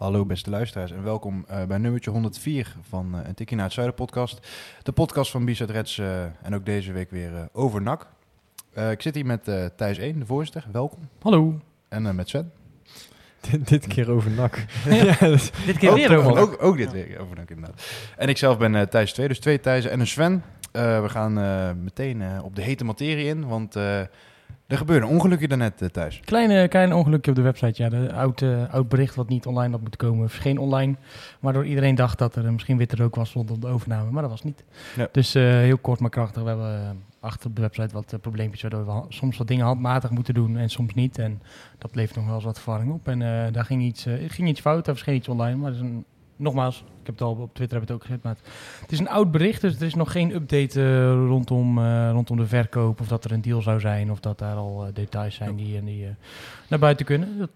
Hallo beste luisteraars en welkom eh, bij nummertje 104 van uh, een Tikkie naar het Zuiden podcast. De podcast van Bizet Reds uh, en ook deze week weer over NAC. ik zit hier met Thijs 1, de voorzitter. Welkom. Hallo. En met Sven. dit, dit keer over NAC. ja, dus dit keer ook, weer over NAC. Ook, ook, dit weer over NAC inderdaad. En ik zelf ben Thijs 2, dus twee Thijsen en een Sven. we gaan meteen op de hete materie in, want... Er gebeurde een ongelukje daarnet uh, thuis. Kleine, klein ongelukje op de website, ja. De oud, uh, oud bericht wat niet online had moeten komen, verscheen online. Waardoor iedereen dacht dat er misschien witte rook was rondom de overname, maar dat was niet. Ja. Dus uh, heel kort maar krachtig. We hebben achter op de website wat probleempjes waardoor we soms wat dingen handmatig moeten doen en soms niet. En dat levert nog wel eens wat verwarring op. En daar ging iets, ging iets fout, er verscheen iets online, maar dat is een nogmaals, heb het al op Twitter heb het ook gezet, maar het, is een oud bericht, dus er is nog geen update uh, rondom, uh, rondom de verkoop of dat er een deal zou zijn of dat daar al uh, details zijn die, die naar buiten kunnen. Dat,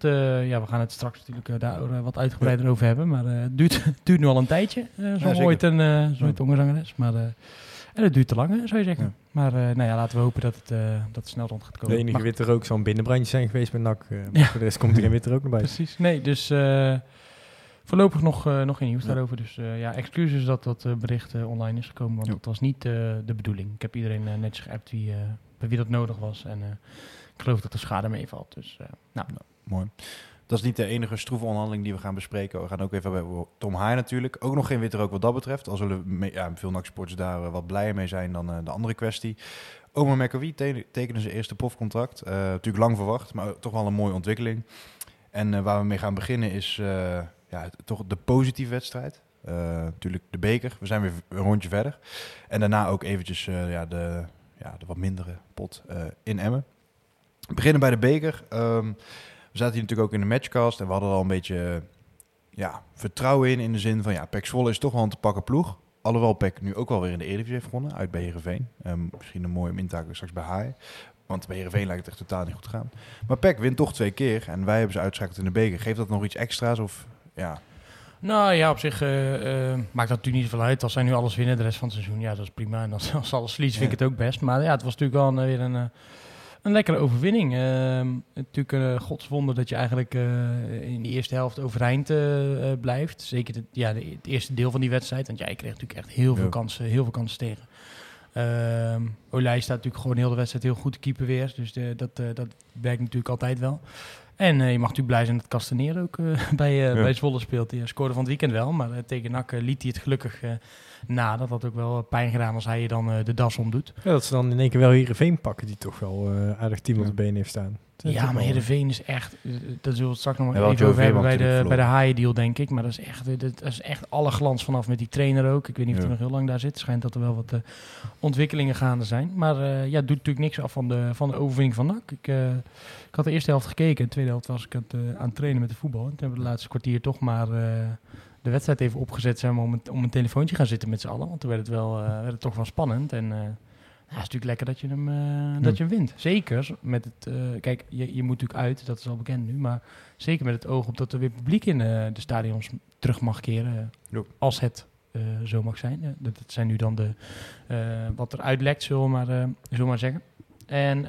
ja, we gaan het straks natuurlijk daar wat uitgebreider over hebben, maar het duurt, duurt nu al een tijdje, zo ja, ooit een, zo ooit is, maar en het duurt te lang, zou je zeggen. Ja. Maar nou ja, laten we hopen dat het, dat het snel rond gaat komen. De enige witte rook zou een binnenbrandje zijn geweest met NAC. ja. Voor de rest komt er geen witte rook naar buiten. Precies. Nee, dus Voorlopig nog, uh, nog geen nieuws daarover. Dus uh, ja, excuses dat dat uh, bericht online is gekomen. Want dat was niet de bedoeling. Ik heb iedereen netjes geappt wie, bij wie dat nodig was. En ik geloof dat de schade meevalt. Dus nou. nou. Mooi. Dat is niet de enige stroeve onderhandeling die we gaan bespreken. We gaan ook even bij Tom Haai natuurlijk. Ook nog geen witte rook wat dat betreft. Al zullen ja, veel NAC-sporters daar wat blijer mee zijn dan de andere kwestie. Oma McAvee te tekenen zijn eerste profcontract. natuurlijk lang verwacht, maar toch wel een mooie ontwikkeling. En waar we mee gaan beginnen is ja, toch de positieve wedstrijd. Uh, natuurlijk de beker. We zijn weer een rondje verder. En daarna ook eventjes uh, ja, de, ja, de wat mindere pot uh, in Emmen. We beginnen bij de beker. Um, we zaten hier natuurlijk ook in de matchcast. En we hadden al een beetje ja, vertrouwen in. In de zin van, ja, Pek Zwolle is toch wel een te pakken ploeg. Alhoewel Pek nu ook wel weer in de Eredivisie heeft gewonnen. Uit Beherenveen. Um, misschien een mooie mintaak straks bij Haai. Want bij Heerenveen lijkt het echt totaal niet goed te gaan. Maar Pek wint toch twee keer. En wij hebben ze uitschakeld in de beker. Geeft dat nog iets extra's? Of ja. Nou ja, op zich uh, uh, maakt dat natuurlijk niet zoveel uit. Als zij nu alles winnen de rest van het seizoen, ja, dat is prima. En als, als alles verliezen, vind ik het ook best. Maar ja, het was natuurlijk wel een, weer een, een lekkere overwinning. Uh, natuurlijk een godswonder dat je eigenlijk in de eerste helft overeind blijft. Zeker de, ja, de, het eerste deel van die wedstrijd. Want jij ja, kreeg natuurlijk echt heel veel kansen, heel veel kansen tegen. Uh, Olij staat natuurlijk gewoon heel de wedstrijd heel goed te keeper weer. Dus de, dat, dat werkt natuurlijk altijd wel. En uh, je mag natuurlijk blij zijn dat Castaneer ook uh, bij, uh, ja. bij Zwolle speelt. Die scoorde van het weekend wel, maar tegen NAC liet hij het gelukkig na. Dat had ook wel pijn gedaan als hij je dan de das omdoet. Ja, dat ze dan in één keer wel Heerenveen pakken, die toch wel aardig team op de benen heeft staan. Ja, maar Heerenveen is echt, dat zullen we straks nog ja, even over hebben bij de, bij de haaien deal, denk ik. Maar dat is, echt, dat is echt alle glans vanaf met die trainer ook. Ik weet niet of hij nog heel lang daar zit. schijnt dat er wel wat ontwikkelingen gaande zijn. Maar ja, het doet natuurlijk niks af van de, van de overwinning van NAC. Ik, ik had de eerste helft gekeken. De tweede helft was ik het, aan het trainen met de voetbal. En toen hebben we de laatste kwartier toch maar uh, de wedstrijd even opgezet zijn om, om een telefoontje gaan zitten met z'n allen. Want toen werd het, wel, uh, werd het toch wel spannend. En ja, het is natuurlijk lekker dat je hem, dat je hem wint. Zeker met het... kijk, je, je moet natuurlijk uit, dat is al bekend nu. Maar zeker met het oog op dat er weer publiek in de stadions terug mag keren. Als het zo mag zijn. dat, zijn nu dan de... wat er uitlekt, zullen we maar, zullen we maar zeggen. En...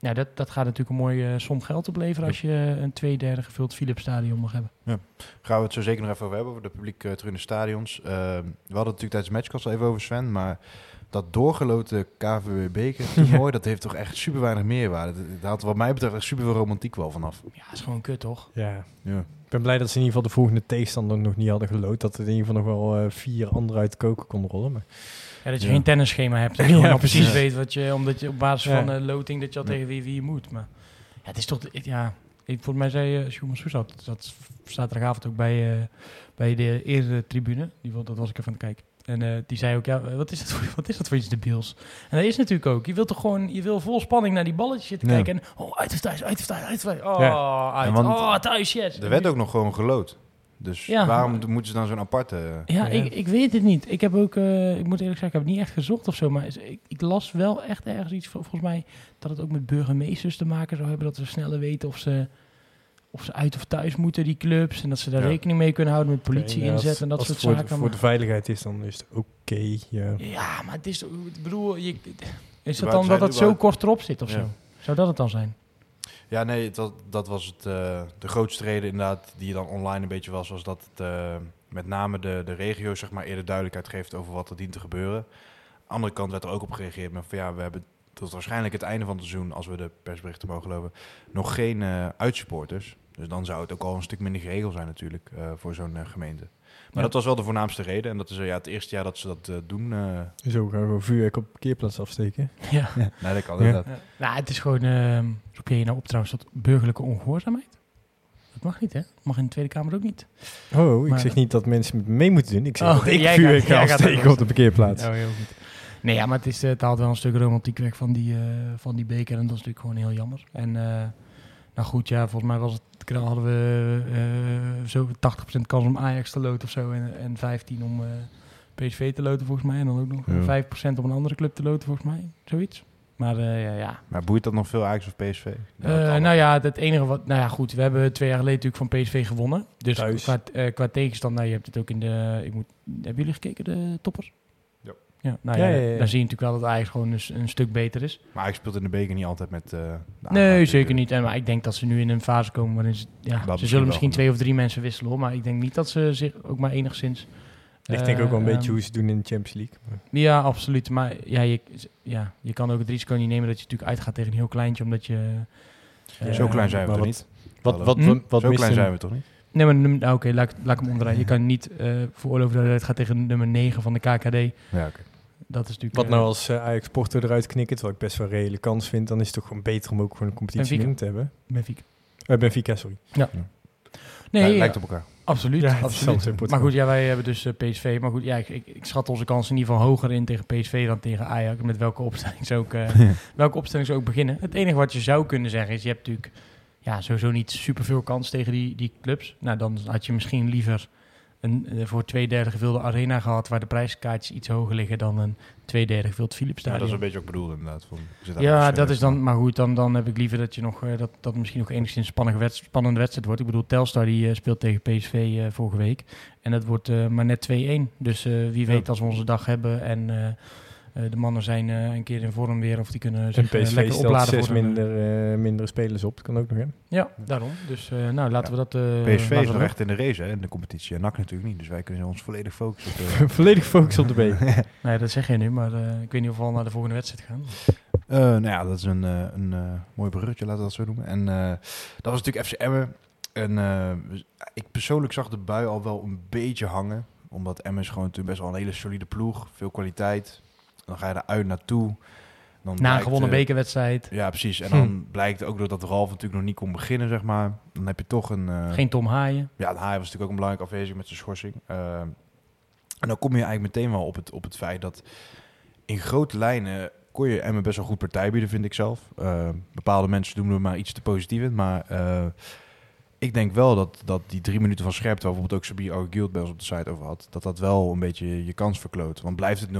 Ja, dat, dat gaat natuurlijk een mooie som geld opleveren als je een twee derde gevuld Philips stadion mag hebben. Ja. Gaan we het zo zeker nog even over hebben, over de publiek uh, terug in de stadions. Uh, we hadden het natuurlijk tijdens de matchcast al even over Sven, maar dat doorgeloten KVB mooi, dat heeft toch echt super weinig meerwaarde. Dat had wat mij betreft echt super veel romantiek wel vanaf. Ja, is gewoon kut toch? Ja. ja. Ik ben blij dat ze in ieder geval de volgende tegenstander nog niet hadden gelood. Dat er in ieder geval nog wel uh, vier anderen uit de koken konden rollen. Maar... Ja, dat je geen tennisschema hebt. Dat je ja, precies weet wat je, omdat je op basis van uh, loting dat je al tegen wie, wie je moet. Maar ja, het is toch, ja, ik, volgens mij zei uh, Schumann dat, dat zaterdagavond ook bij, uh, bij de eerste tribune. Die, dat was ik even aan het kijken. En die zei ook, ja, wat is, dat voor, wat is dat voor iets debiels? En dat is natuurlijk ook. Je wilt toch gewoon, je wil vol spanning naar die balletjes zitten kijken. En, oh, uit of thuis, uit of thuis, uit of thuis. Oh, ja. uit. oh thuis, yes. Er werd ook nog gewoon gelood. Dus ja. waarom moeten ze dan zo'n aparte... Ja, Ik, ik weet het niet. Ik heb ook, uh, ik moet eerlijk zeggen, ik heb het niet echt gezocht of zo. Maar ik, ik, las wel echt ergens iets, volgens mij, dat het ook met burgemeesters te maken zou hebben. Dat ze sneller weten of ze, of ze uit of thuis moeten, die clubs. En dat ze daar rekening mee kunnen houden met politie okay, inzet en dat soort voor zaken. De, voor de veiligheid is, dan is het oké. ja. ja, maar het is, ik bedoel, je, is het dan dat het zo kort erop zit of zo? Zou dat het dan zijn? Ja, nee, dat, dat was het, uh, de grootste reden inderdaad die je dan online een beetje was, was dat het uh, met name de, de regio zeg maar eerder duidelijkheid geeft over wat er dient te gebeuren. Andere kant werd er ook op gereageerd met van ja, we hebben tot waarschijnlijk het einde van het seizoen, als we de persberichten mogen geloven, nog geen uh, uitsupporters. Dus dan zou het ook al een stuk minder geregeld zijn natuurlijk voor zo'n gemeente. Maar dat was wel de voornaamste reden. En dat is ja, het eerste jaar dat ze dat uh, doen. Uh... Zo gaan we vuurwerk op parkeerplaats afsteken. Ja. ja. Nee, dat kan inderdaad. Ja. Nou, het is gewoon... Uh, roep je nou op trouwens tot burgerlijke ongehoorzaamheid? Dat mag niet, hè? Dat mag in de Tweede Kamer ook niet. Oh, ik zeg niet dat mensen mee moeten doen. Ik zeg oh, dat ik vuurwerk ga afsteken op de parkeerplaats. Oh, heel goed. Nee, ja, maar het, is, het haalt wel een stuk romantiek weg van die, van die beker. En dat is natuurlijk gewoon heel jammer. En nou goed, ja, volgens mij was het dan hadden we uh, zo 80% kans om Ajax te loten of zo. En, en 15 om uh, PSV te loten volgens mij. En dan ook nog ja. 5% om een andere club te loten volgens mij. Zoiets. Maar uh, ja, ja. Maar boeit dat nog veel Ajax of PSV? nou ja, het enige wat... Nou ja, goed. We hebben twee jaar geleden natuurlijk van PSV gewonnen. Dus qua, qua tegenstand... Nou, je hebt het ook in de... Ik moet, hebben jullie gekeken, de toppers? Ja, nou ja, ja, dan zie je natuurlijk wel dat Ajax gewoon een, een, stuk beter is. Maar Ajax speelt in de beker niet altijd met... Uh, nee, zeker niet. En, maar ik denk dat ze nu in een fase komen waarin ze... Ja, ze zullen misschien twee of drie mensen wisselen, hoor. Maar ik denk niet dat ze zich ook maar enigszins... Ik denk ook wel een beetje ehm, hoe ze doen in de Champions League. Ja, absoluut. Maar ja je, ja, je kan ook het risico niet nemen dat je natuurlijk uitgaat tegen een heel kleintje, omdat je... Uh, zo klein zijn we toch niet? Wat, wat, wat, hm? wat zo klein zijn we toch niet? Nee, maar nou, oké, laat, laat ik hem omdraaien. Je kan niet uh, veroorloven dat het gaat tegen nummer 9 van de KKD. Ja, oké dat is natuurlijk... Wat nou als uh, Ajax Porto eruit knikken, wat ik best wel een reële kans vind, dan is het toch gewoon beter om ook gewoon een competitie in te hebben. Benfica. Uh, Benfica, sorry. Ja. ja. Nee, lijkt op elkaar. Absoluut, ja, absoluut. Maar goed, ja, wij hebben dus uh, PSV. Maar goed, ja, ik, ik, ik, schat onze kansen in ieder geval hoger in tegen PSV dan tegen Ajax. Met welke opstelling ze ook, welke opstelling ze ook beginnen. Het enige wat je zou kunnen zeggen is, je hebt natuurlijk ja, sowieso niet superveel kans tegen die, die clubs. Nou, dan had je misschien liever een uh, voor twee derde gevulde arena gehad... waar de prijskaartjes iets hoger liggen dan een twee derde gevuld Philips Ja, dat is een beetje ook bedoeld inderdaad. Van, ja, dat is dan... Maar goed, dan, dan heb ik liever dat je nog... Uh, dat, dat misschien nog enigszins spannende, wedst spannende wedstrijd wordt. Ik bedoel, Telstar die uh, speelt tegen PSV vorige week. En dat wordt maar net 2-1. Dus wie weet als we onze dag hebben en eh, de mannen zijn uh, een keer in vorm weer of die kunnen zich uh, lekker opladen. zes voor minder, mindere spelers op. Dat kan ook nog, hè? Ja, daarom. Dus nou, laten we dat... PSV is nog echt in de race, hè, in de competitie. En NAC natuurlijk niet. Dus wij kunnen ons volledig focussen op de... volledig focussen op de B. nee, dat zeg je nu, maar ik weet niet of we al naar de volgende wedstrijd gaan. nou ja, dat is een, een mooi bruggetje, laten we dat zo noemen. En dat was natuurlijk FC Emmen. En ik persoonlijk zag de bui al wel een beetje hangen. Omdat Emmen is gewoon natuurlijk best wel een hele solide ploeg. Veel kwaliteit dan ga je er uit naartoe. Dan Na een gewonnen uh, bekerwedstrijd. Ja, precies. En dan hm. blijkt ook dat Ralf natuurlijk nog niet kon beginnen, zeg maar. Dan heb je toch een... Uh, Geen Tom Haaien. Ja, Haaien was natuurlijk ook een belangrijke afwezig met zijn schorsing. Uh, en dan kom je eigenlijk meteen wel op het, op het feit dat in grote lijnen kon je Emmen best wel goed partij bieden, vind ik zelf. bepaalde mensen doen er maar iets te positief in, maar ik denk wel dat, dat die drie minuten van scherpte, waar bijvoorbeeld ook Sabir Arguild bij ons op de site over had, dat dat wel een beetje je, kans verkloot. Want blijft het 0-0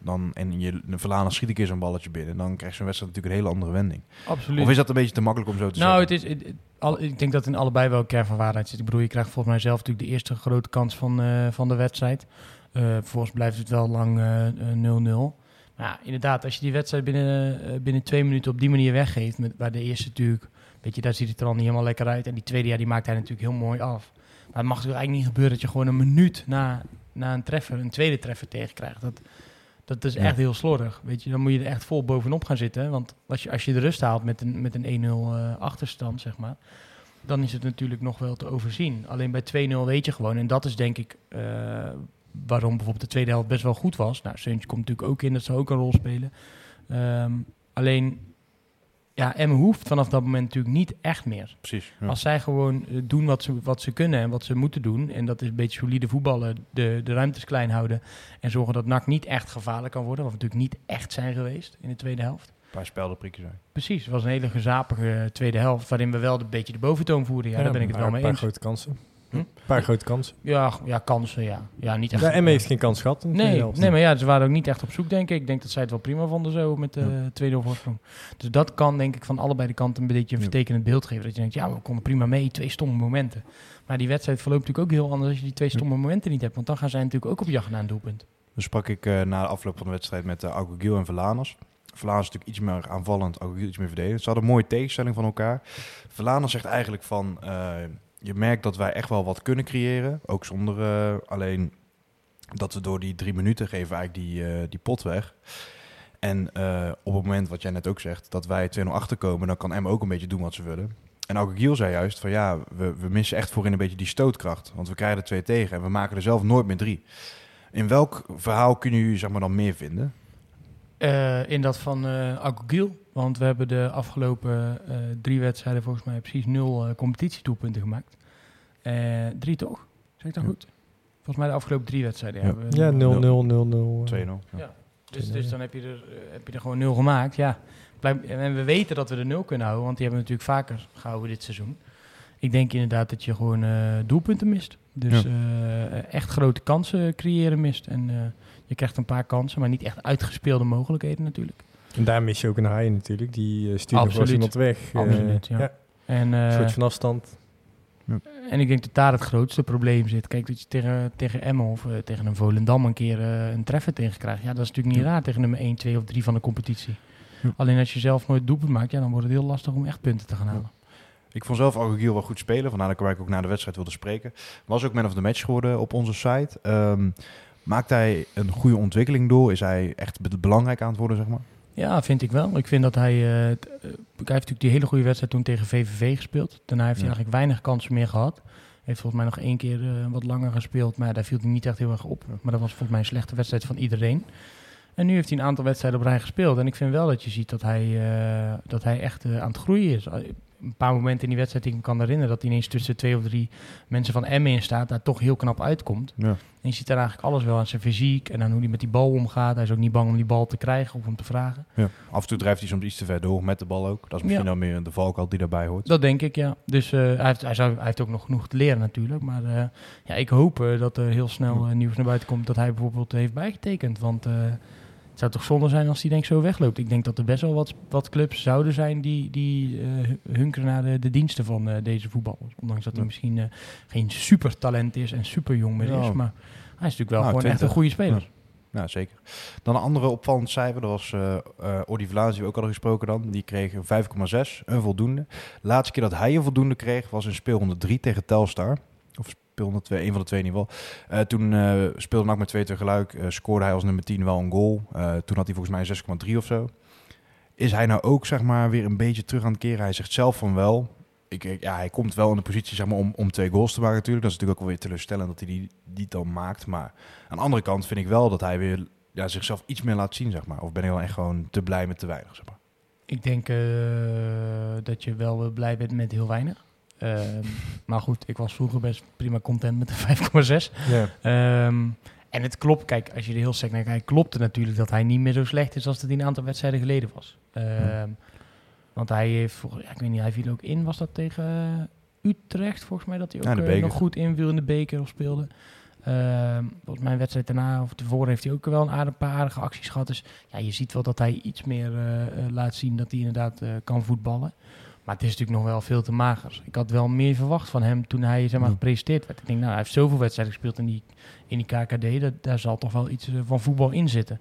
dan, en je verlaat schiet ik keer zo'n balletje binnen, dan krijgt zo'n wedstrijd natuurlijk een hele andere wending. Absoluut. Of is dat een beetje te makkelijk om zo te nou, zeggen? Nou, het is, al, ik denk dat in allebei wel een kern van waarheid zit. Ik bedoel, je krijgt volgens mij zelf natuurlijk de eerste grote kans van, uh, van de wedstrijd. Uh, vervolgens blijft het wel lang 0-0. Uh, maar ja, inderdaad, als je die wedstrijd binnen, binnen twee minuten op die manier weggeeft, met, waar de eerste natuurlijk Weet je, daar ziet het er al niet helemaal lekker uit. En die tweede jaar die maakt hij natuurlijk heel mooi af. Maar het mag natuurlijk eigenlijk niet gebeuren dat je gewoon een minuut na, na een treffer, een tweede treffer tegenkrijgt. Dat, dat is echt heel slordig. Weet je, dan moet je er echt vol bovenop gaan zitten. Want als je, als je de rust haalt met een, met een 1-0 uh, achterstand, zeg maar, dan is het natuurlijk nog wel te overzien. Alleen bij 2-0 weet je gewoon. En dat is denk ik uh, waarom bijvoorbeeld de tweede helft best wel goed was. Nou, Seuntje komt natuurlijk ook in, dat zou ook een rol spelen. Um, alleen ja, Emmen hoeft vanaf dat moment natuurlijk niet echt meer. Precies. Als zij gewoon eh, doen wat ze, wat ze kunnen en wat ze moeten doen, en dat is een beetje solide voetballen, de, de ruimtes klein houden en zorgen dat NAC niet echt gevaarlijk kan worden, wat we natuurlijk niet echt zijn geweest in de tweede helft. Een paar speldenprikken zijn. Precies, het was een hele gezapige tweede helft, waarin we wel een beetje de boventoon voerden. Ja, daar ben ik het wel mee eens. Een paar grote kansen. Hm? Een paar grote kansen. Ja, ja kansen, ja. Ja, niet echt. Ja, M heeft geen kans gehad. Nee, nee, maar ja, ze waren ook niet echt op zoek, denk ik. Ik denk dat zij het wel prima vonden zo met de ja. tweede voorsprong. Dus dat kan, denk ik, van allebei de kanten een beetje een vertekenend beeld geven. Dat je denkt, ja, we konden prima mee, twee stomme momenten. Maar die wedstrijd verloopt natuurlijk ook heel anders als je die twee stomme momenten niet hebt. Want dan gaan zij natuurlijk ook op jacht naar een doelpunt. Dus sprak ik uh, na de afloop van de wedstrijd met uh, Gil en Verlaners. Verlaners is natuurlijk iets meer aanvallend, Gil iets meer verdedigend. Ze hadden een mooie tegenstelling van elkaar. Verlaners zegt eigenlijk van... Uh, je merkt dat wij echt wel wat kunnen creëren. Ook zonder uh, alleen dat we door die drie minuten geven eigenlijk die, uh, die pot weg. En uh, op het moment wat jij net ook zegt, dat wij 2-0 achterkomen, dan kan Emma ook een beetje doen wat ze willen. En ook Giel zei juist van ja, we, we missen echt voorin een beetje die stootkracht. Want we krijgen er twee tegen en we maken er zelf nooit meer drie. In welk verhaal kunnen jullie zeg maar, dan meer vinden? In dat van uh. Want we hebben de afgelopen uh, drie wedstrijden volgens mij precies nul uh, competitietoepunten gemaakt. Uh, drie toch? Zeg ik dat goed? Volgens mij de afgelopen drie wedstrijden ja. hebben we... Ja, 0, 0, 0, 0. 2-0. Ja. ja. Dus, dus dan heb je, er, heb je er gewoon nul gemaakt. Ja. En we weten dat we er nul kunnen houden, want die hebben we natuurlijk vaker gehouden dit seizoen. Ik denk inderdaad dat je gewoon doelpunten mist. Dus ja. echt grote kansen creëren mist. En je krijgt een paar kansen, maar niet echt uitgespeelde mogelijkheden natuurlijk. En daar mis je ook een haai natuurlijk. Die uh, stuurt nog wel iemand weg. Absoluut, uh, ja. ja. En, uh, een soort van afstand. Ja. En ik denk dat daar het grootste probleem zit. Kijk, dat je tegen, tegen Emmen of uh, tegen een Volendam een keer uh, een treffer tegen krijgt. Ja, dat is natuurlijk niet ja. raar tegen nummer 1, 2 of 3 van de competitie. Ja. Alleen als je zelf nooit doelpunt maakt, ja, dan wordt het heel lastig om echt punten te gaan halen. Ik vond zelf Agogiel wel goed spelen. Vandaar dat ik ook na de wedstrijd wilde spreken. Was ook man of the match geworden op onze site. Um, maakt hij een goede ontwikkeling door? Is hij echt belangrijk aan het worden, zeg maar? Ja, vind ik wel. Ik vind dat hij... Uh, hij heeft natuurlijk die hele goede wedstrijd toen tegen VVV gespeeld. Daarna heeft hij eigenlijk weinig kansen meer gehad. Heeft volgens mij nog één keer uh, wat langer gespeeld. Maar daar viel hij niet echt heel erg op. Maar dat was volgens mij een slechte wedstrijd van iedereen. En nu heeft hij een aantal wedstrijden op rij gespeeld. En ik vind wel dat je ziet dat hij, uh, dat hij echt aan het groeien is een paar momenten in die wedstrijd die ik me kan herinneren... dat hij ineens tussen twee of drie mensen van Emmen in staat... daar toch heel knap uitkomt. Ja. En je ziet daar eigenlijk alles wel aan zijn fysiek... en aan hoe hij met die bal omgaat. Hij is ook niet bang om die bal te krijgen of om te vragen. Ja. Af en toe drijft hij soms iets te ver door met de bal ook. Dat is misschien ja. dan meer de valkuil die daarbij hoort. Dat denk ik, ja. Dus uh, hij, heeft, hij, zou, hij heeft ook nog genoeg te leren natuurlijk. Maar uh, ja, ik hoop uh, dat er heel snel nieuws naar buiten komt... dat hij bijvoorbeeld heeft bijgetekend. Want... Het zou toch zonde zijn als die denk zo wegloopt. Ik denk dat er best wel wat, wat clubs zouden zijn die, die uh, hunkeren naar de, de diensten van uh, deze voetballers. Ondanks dat hij ja. misschien uh, geen super talent is en super jong meer is. Maar hij is natuurlijk wel nou, gewoon 20. echt een goede speler. Ja. ja. zeker. Dan een andere opvallend cijfer. Dat was uh, Odi Vlaas, die we ook hadden gesproken dan. Die kreeg een 5,6, een voldoende. De laatste keer dat hij een voldoende kreeg was in speelronde 3 tegen Telstar. Of twee, een van de twee in ieder. Uh, toen uh, speelde NAC met 2 tegelijk. Uh, scoorde hij als nummer 10 wel een goal. toen had hij volgens mij 6,3 of zo. Is hij nou ook zeg maar weer een beetje terug aan het keren? Hij zegt zelf van wel. Ik, ja, hij komt wel in de positie zeg maar, om, om twee goals te maken natuurlijk. Dat is natuurlijk ook wel weer teleurstellend dat hij die, die dan maakt. Maar aan de andere kant vind ik wel dat hij weer ja, zichzelf iets meer laat zien. Zeg maar. Of ben ik dan echt gewoon te blij met te weinig? Maar. Ik denk dat je wel blij bent met heel weinig. Um, maar goed, ik was vroeger best prima content met de 5,6. Yeah. Um, en het klopt, kijk, als je er heel sec naar kijkt, klopt het natuurlijk dat hij niet meer zo slecht is als het een aantal wedstrijden geleden was. Um, ja. Want hij heeft, ja, ik weet niet, hij viel ook in, was dat tegen Utrecht volgens mij, dat hij ook ja, uh, nog goed inviel in de beker of speelde. volgens mij een wedstrijd daarna of tevoren heeft hij ook wel een aardig, paar aardige acties gehad. Dus ja, je ziet wel dat hij iets meer uh, laat zien dat hij inderdaad uh, kan voetballen. Maar het is natuurlijk nog wel veel te mager. Ik had wel meer verwacht van hem toen hij zeg maar, gepresenteerd werd. Ik denk, nou, hij heeft zoveel wedstrijden gespeeld in die, in die KKD. Dat, daar zal toch wel iets van voetbal in zitten.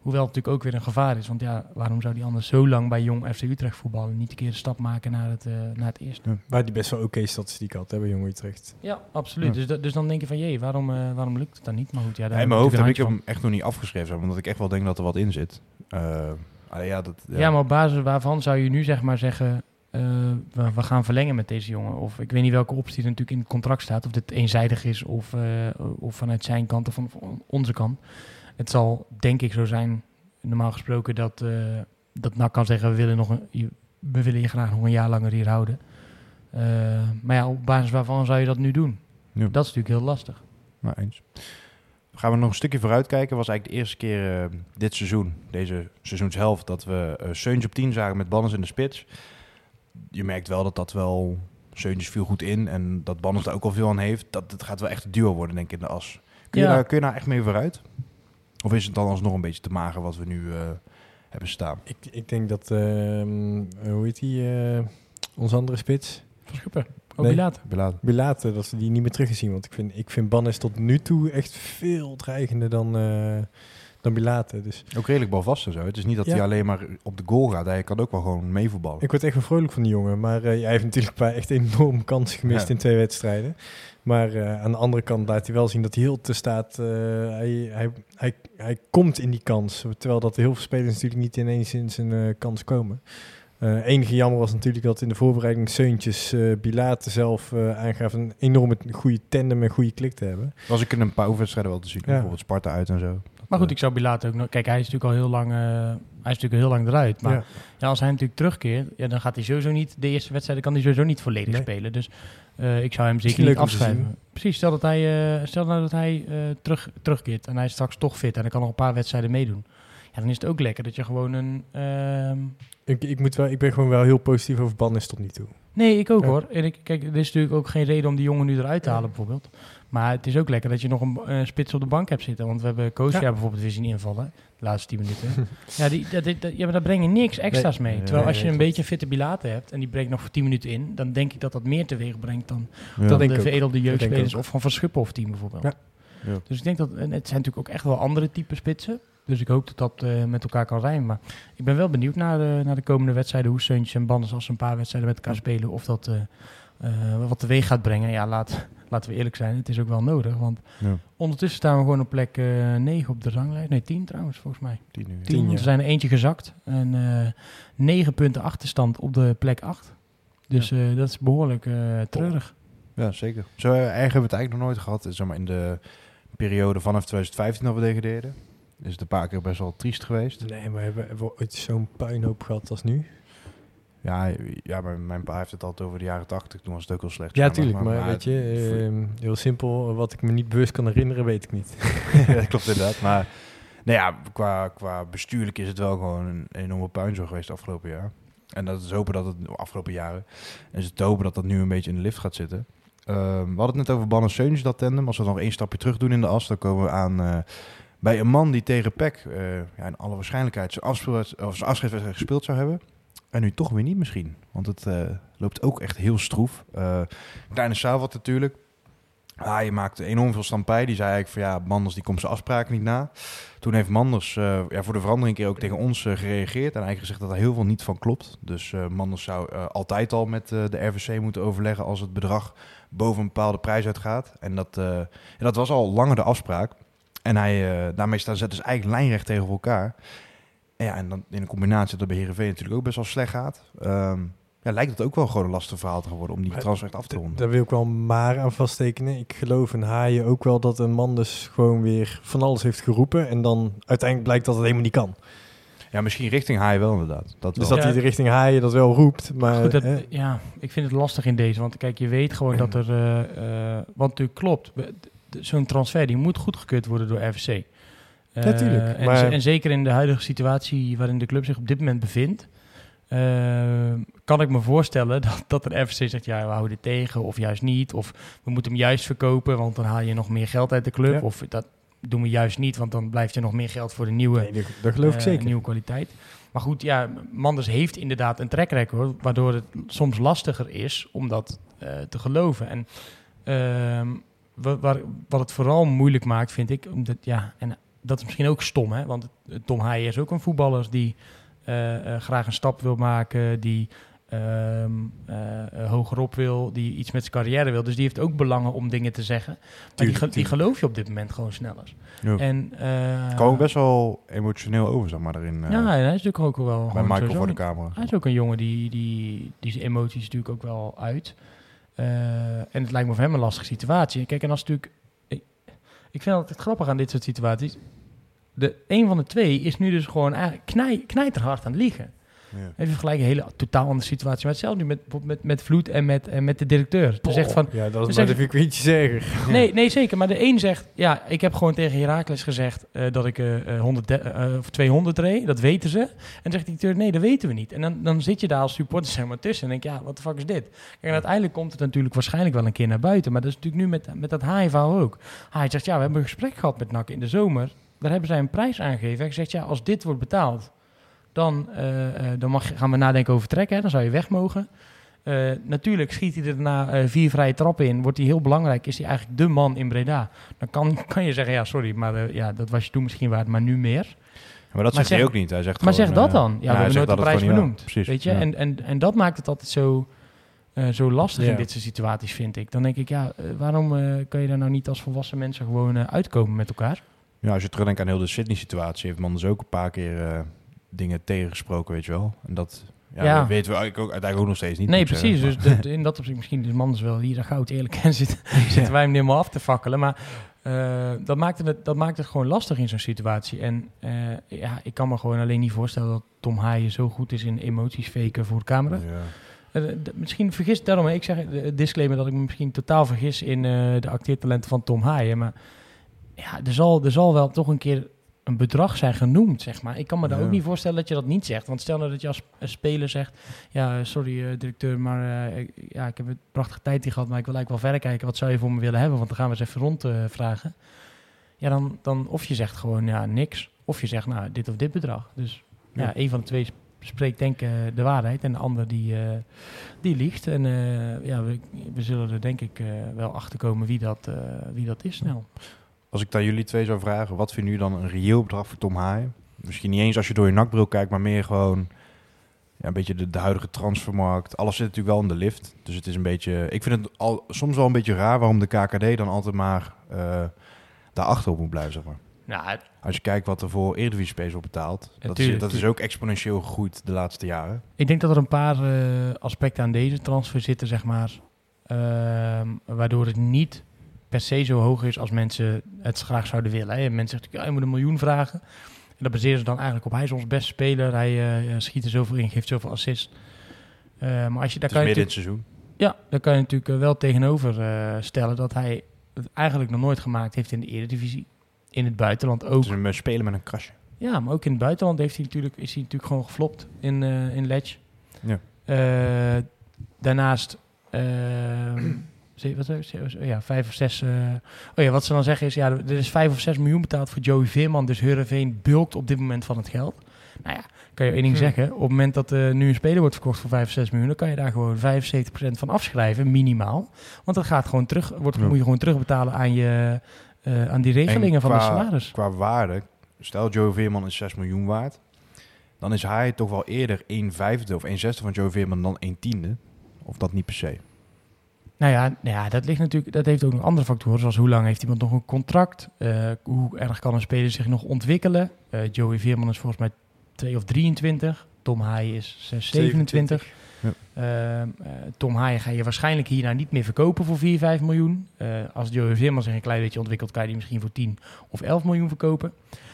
Hoewel het natuurlijk ook weer een gevaar is. Want ja, waarom zou hij anders zo lang bij Jong FC Utrecht voetballen... en niet een keer de stap maken naar het, uh, naar het eerste? Ja, waar die best wel oké okay statistiek had, hè, bij Jong Utrecht. Ja, absoluut. Ja. Dus, dus dan denk je van, jee, waarom, uh, waarom lukt het dan niet? Maar goed, ja, daar in mijn hoofd heb ik hem echt nog niet afgeschreven. Omdat ik echt wel denk dat er wat in zit. Uh, ja, dat, ja. ja, maar op basis waarvan zou je nu zeg maar zeggen... Uh, we, we, gaan verlengen met deze jongen. Of ik weet niet welke optie er natuurlijk in het contract staat. Of dit eenzijdig is of, uh, of vanuit zijn kant of van, onze kant. Het zal denk ik zo zijn, normaal gesproken, dat, uh, dat NAC kan zeggen... we willen nog een, we willen je graag nog een jaar langer hier houden. maar ja, op basis waarvan zou je dat nu doen? Dat is natuurlijk heel lastig. Nou, eens. Gaan we nog een stukje vooruit kijken. was eigenlijk de eerste keer dit seizoen, deze seizoenshelft, dat we Seuntje op 10 zagen met Banners in de spits. Je merkt wel dat dat wel Seuntjes viel goed in en dat Banners er ook al veel aan heeft. Dat het gaat wel echt een duo worden, denk ik, in de as. Kun je, daar, kun je daar echt mee vooruit? Of is het dan alsnog een beetje te mager wat we nu uh, hebben staan? Ik, ik denk dat, uh, hoe heet die, uh, onze andere spits? Verschuppen. Oh, nee, Bilate. Bilate. Bilate, dat ze die niet meer teruggezien. Want ik vind, ik vind Bannes tot nu toe echt veel dreigender dan, dan Bilate. Dus. Ook redelijk balvast en zo. Het is niet dat hij alleen maar op de goal gaat. Hij kan ook wel gewoon meevoetballen. Ik word echt wel vrolijk van die jongen. Maar uh, hij heeft natuurlijk een paar echt enorm kansen gemist in twee wedstrijden. Maar uh, aan de andere kant laat hij wel zien dat hij heel te staat. Uh, hij, hij, hij, hij komt in die kans. Terwijl dat heel veel spelers natuurlijk niet ineens in zijn kans komen. Uh, enige jammer was natuurlijk dat in de voorbereiding Seuntjes uh, Bilate zelf uh, aangaf een enorme goede tandem en goede klik te hebben. Was ik in een paar wedstrijden wel te zien, ja. bijvoorbeeld Sparta uit en zo. Maar goed, ik zou Bilate ook nog... Kijk, hij is natuurlijk al heel lang, hij is natuurlijk heel lang eruit. Maar ja. ja. als hij natuurlijk terugkeert, ja, dan gaat hij sowieso niet... De eerste wedstrijden kan hij sowieso niet volledig nee. spelen. Dus ik zou hem zeker niet afschrijven. Precies, stel dat hij, stel nou dat hij terug, terugkeert en hij is straks toch fit en hij kan nog een paar wedstrijden meedoen. Ja, dan is het ook lekker dat je gewoon een... Ehm, ik, ik, moet wel, ik ben gewoon wel heel positief over Bannis tot nu toe. Nee, ik ook hoor. En ik, kijk, er is natuurlijk ook geen reden om die jongen nu eruit te halen bijvoorbeeld. Maar het is ook lekker dat je nog een spits op de bank hebt zitten. Want we hebben Koosja ja. bijvoorbeeld weer zien invallen. De laatste 10 minuten. ja, die, dat, dat, ja, maar daar breng je niks extra's mee. Terwijl als je een beetje fitte bilaten hebt en die brengt nog voor 10 minuten in, dan denk ik dat dat meer teweeg brengt dan, dan de veredelde jeugdspelers of van Verschuppen of team bijvoorbeeld. Ja. Dus ik denk dat het zijn natuurlijk ook echt wel andere type spitsen. Dus ik hoop dat dat uh, met elkaar kan rijmen. Maar ik ben wel benieuwd naar de, naar de komende wedstrijden. Hoe Seuntjes en Banders als ze een paar wedstrijden met elkaar spelen. Of dat uh, uh, wat teweeg gaat brengen. Ja, laat, laten we eerlijk zijn. Het is ook wel nodig. Want ja. ondertussen staan we gewoon op plek 9 op de ranglijst. Nee, 10 trouwens, volgens mij. 10 nu. 10, ja. Er zijn er eentje gezakt. En 9 punten achterstand op de plek 8. Dus ja. dat is behoorlijk treurig. Ja, zeker. Zo erg hebben we het eigenlijk nog nooit gehad. Zeg maar in de periode vanaf 2015 dat we degradeerden is het een paar keer best wel triest geweest. Nee, maar hebben, we ooit zo'n puinhoop gehad als nu? Ja, ja, maar mijn pa heeft het altijd over de jaren tachtig. Toen was het ook wel slecht. Ja, tuurlijk. Maar, maar, weet je, uh, heel simpel. Wat ik me niet bewust kan herinneren, weet ik niet. ja, dat klopt inderdaad. Maar nou ja, qua, qua bestuurlijk is het wel gewoon een enorme puinzorg geweest afgelopen jaar. En dat is hopen dat het afgelopen jaren. En het hopen dat dat nu een beetje in de lift gaat zitten. Uh, we hadden het net over Banner Seuntjes, dat tandem. Als we nog één stapje terug doen in de as, dan komen we aan... Uh, bij een man die tegen Peck uh, ja, in alle waarschijnlijkheid zijn, zijn afscheidswedstrijd gespeeld zou hebben. En nu toch weer niet misschien. Want het uh, loopt ook echt heel stroef. Uh, kleine Salvat natuurlijk. Ah, je maakte enorm veel stampij. Die zei eigenlijk van ja, Manders die komt zijn afspraken niet na. Toen heeft Manders uh, ja, voor de verandering keer ook tegen ons gereageerd. En eigenlijk gezegd dat er heel veel niet van klopt. Dus Manders zou altijd al met de RVC moeten overleggen als het bedrag boven een bepaalde prijs uitgaat. En dat, dat was al langer de afspraak. En hij, daarmee staan ze dus eigenlijk lijnrecht tegen elkaar. Ja, en dan in een combinatie dat bij Heerenveen natuurlijk ook best wel slecht gaat. Um, ja, lijkt het ook wel gewoon een lastig verhaal te worden om die transfer af te ronden. Daar wil ik wel maar aan vasttekenen. Ik geloof in Haaien ook wel dat een man dus gewoon weer van alles heeft geroepen. En dan uiteindelijk blijkt dat het helemaal niet kan. Ja, misschien richting Haaien wel inderdaad. Dat dus dat hij de richting Haaien dat wel roept. Maar, Goed, dat, ja, ik vind het lastig in deze. Want kijk, je weet gewoon dat er... Uh, uh, wat natuurlijk klopt zo'n transfer die moet goedgekeurd worden door RVC. Natuurlijk. Uh, en, en, zeker in de huidige situatie waarin de club zich op dit moment bevindt, uh, kan ik me voorstellen dat, dat een RVC zegt, ja, we houden dit tegen, of juist niet, of we moeten hem juist verkopen, want dan haal je nog meer geld uit de club, of dat doen we juist niet, want dan blijft er nog meer geld voor de nieuwe, nee, dat geloof ik uh, zeker. nieuwe kwaliteit. Maar goed, ja, Manders heeft inderdaad een track record, waardoor het soms lastiger is om dat uh, te geloven. En ehm, wat, wat het vooral moeilijk maakt, vind ik, omdat, ja, en dat is misschien ook stom, hè? want Tom Haaien is ook een voetballer die uh, uh, graag een stap wil maken, die um, uh, hogerop wil, die iets met zijn carrière wil. Dus die heeft ook belangen om dingen te zeggen. Maar die, die, geloof je op dit moment gewoon sneller. Ja. En, kan ook best wel emotioneel over, zeg maar, daarin. ja, hij is natuurlijk ook wel... Bij Michael voor de camera. Hij is ook een jongen die, die, die zijn emoties natuurlijk ook wel uit. En het lijkt me voor hem een lastige situatie. Kijk, en als natuurlijk... Ik, ik vind het grappig aan dit soort situaties. De, een van de twee is nu dus gewoon eigenlijk knij, knijterhard aan het liegen. Even vergelijken, een hele totaal andere situatie. Maar hetzelfde nu met, met, met Vloed en met, en met de directeur. Ze zegt van... Ja, dat is maar de kwintje zeggen. Nee, nee, zeker. Maar de een zegt, ja, ik heb gewoon tegen Herakles gezegd uh, dat ik uh, 100, uh, of 200 reed. Dat weten ze. En zegt de directeur, nee, dat weten we niet. En dan, dan zit je daar als supporter zeg maar tussen en denk ja, wat de fuck is dit? En uiteindelijk komt het natuurlijk waarschijnlijk wel een keer naar buiten. Maar dat is natuurlijk nu met, met dat haai ook. Hij zegt, ja, we hebben een gesprek gehad met NAC in de zomer. Daar hebben zij een prijs aangegeven. Hij zegt, ja, als dit wordt betaald, dan, uh, dan mag, gaan we nadenken over trekken. Hè? Dan zou je weg mogen. Uh, natuurlijk schiet hij er na vier vrije trappen in. Wordt hij heel belangrijk. Is hij eigenlijk de man in Breda. Dan kan, kan je zeggen, ja, sorry, maar ja, dat was je toen misschien waard, maar nu meer. Maar dat zegt hij ook niet. Hij zegt maar zeg dat dan. Ja, we hebben nooit de prijs benoemd. Precies, weet je? En, en, en dat maakt het altijd zo, zo lastig in dit soort situaties, vind ik. Dan denk ik, ja, waarom kan je daar nou niet als volwassen mensen gewoon uitkomen met elkaar? Ja, als je terugdenkt aan heel de Sydney-situatie, heeft man dus ook een paar keer uh, dingen tegengesproken, weet je wel. En dat ja, ja. weten we ook, uiteindelijk ook nog steeds niet. Nee, precies. Dus in dat opzicht misschien is wel hier goud eerlijk en zitten, zitten wij hem helemaal af te fakkelen. Maar uh, dat, maakt het, dat maakt het gewoon lastig in zo'n situatie. En uh, ja, ik kan me gewoon alleen niet voorstellen dat Tom Haaien zo goed is in emoties faken voor de camera. Ja. Uh, misschien vergis daarom, ik zeg disclaimer dat ik me misschien totaal vergis in de acteertalenten van Tom Haaien. Maar ja, er zal, er zal wel toch een keer een bedrag zijn genoemd, zeg maar. Ik kan me daar ook niet voorstellen dat je dat niet zegt. Want stel nou dat je als speler zegt... Ja, sorry uh, directeur, maar uh, ja, ik heb een prachtige tijd hier gehad... maar ik wil eigenlijk wel verder kijken. Wat zou je voor me willen hebben? Want dan gaan we eens even rondvragen. Uh, ja, dan, dan of je zegt gewoon ja, niks... of je zegt nou, dit of dit bedrag. Dus ja, ja een van de twee spreekt denk ik de waarheid... en de ander die, die liegt. En ja, we, we zullen er denk ik wel achter komen wie dat, wie dat is snel. Als ik daar jullie twee zou vragen, wat vinden jullie dan een reëel bedrag voor Tom Haaien? Misschien niet eens als je door je nakbril kijkt, maar meer gewoon ja, een beetje de, de, huidige transfermarkt. Alles zit natuurlijk wel in de lift. Dus het is een beetje. Ik vind het al, soms wel een beetje raar waarom de KKD dan altijd maar uh, daarachter op moet blijven. Zeg maar. Nou, Als je kijkt wat er voor Eredivisie Space op betaalt, dat, is, dat is ook exponentieel gegroeid de laatste jaren. Ik denk dat er een paar uh, aspecten aan deze transfer zitten, zeg maar, uh, waardoor het niet per se zo hoog is als mensen het graag zouden willen. Hè. Mensen zeggen, ja, je moet een miljoen vragen. En dat baseren ze dan eigenlijk op, hij is ons beste speler. Hij uh, schiet er zoveel in, geeft zoveel assist. Uh, maar als je, daar kan je dit seizoen. Ja, daar kan je natuurlijk eh, wel tegenover stellen dat hij het eigenlijk nog nooit gemaakt heeft in de Eredivisie. In het buitenland ook. Dus een speler met een krasje. Ja, maar ook in het buitenland heeft hij natuurlijk, is hij natuurlijk gewoon geflopt in, in Ledge. Ja. daarnaast ehm, wat, ja, vijf of zes. Uh, oh ja, wat ze dan zeggen is, ja, er is vijf of zes miljoen betaald voor Joey Veerman. Dus Heerenveen bulkt op dit moment van het geld. Nou ja, kan je één ding hm. zeggen. Op het moment dat uh, nu een speler wordt verkocht voor 5 of 6 miljoen, dan kan je daar gewoon 75% van afschrijven, minimaal. Want dat gaat gewoon terug, wordt, moet je gewoon terugbetalen aan, je, uh, aan die regelingen van de salaris. Qua waarde, stel Joey Veerman is 6 miljoen waard, dan is hij toch wel eerder 1 vijfde of 1 zesde van Joey Veerman dan 1 tiende. Of dat niet per se. Nou ja, nou ja, dat ligt natuurlijk, dat heeft ook nog andere factoren, zoals hoe lang heeft iemand nog een contract, uh, hoe erg kan een speler zich nog ontwikkelen. Uh, Joey Veerman is volgens mij 2 of 23, Tom Haaien is 6, 27. Ja. Uh, Tom Haaien ga je waarschijnlijk hierna niet meer verkopen voor 4, 5 miljoen. als Joey Veerman zich een klein beetje ontwikkelt, kan je die misschien voor 10 of 11 miljoen verkopen.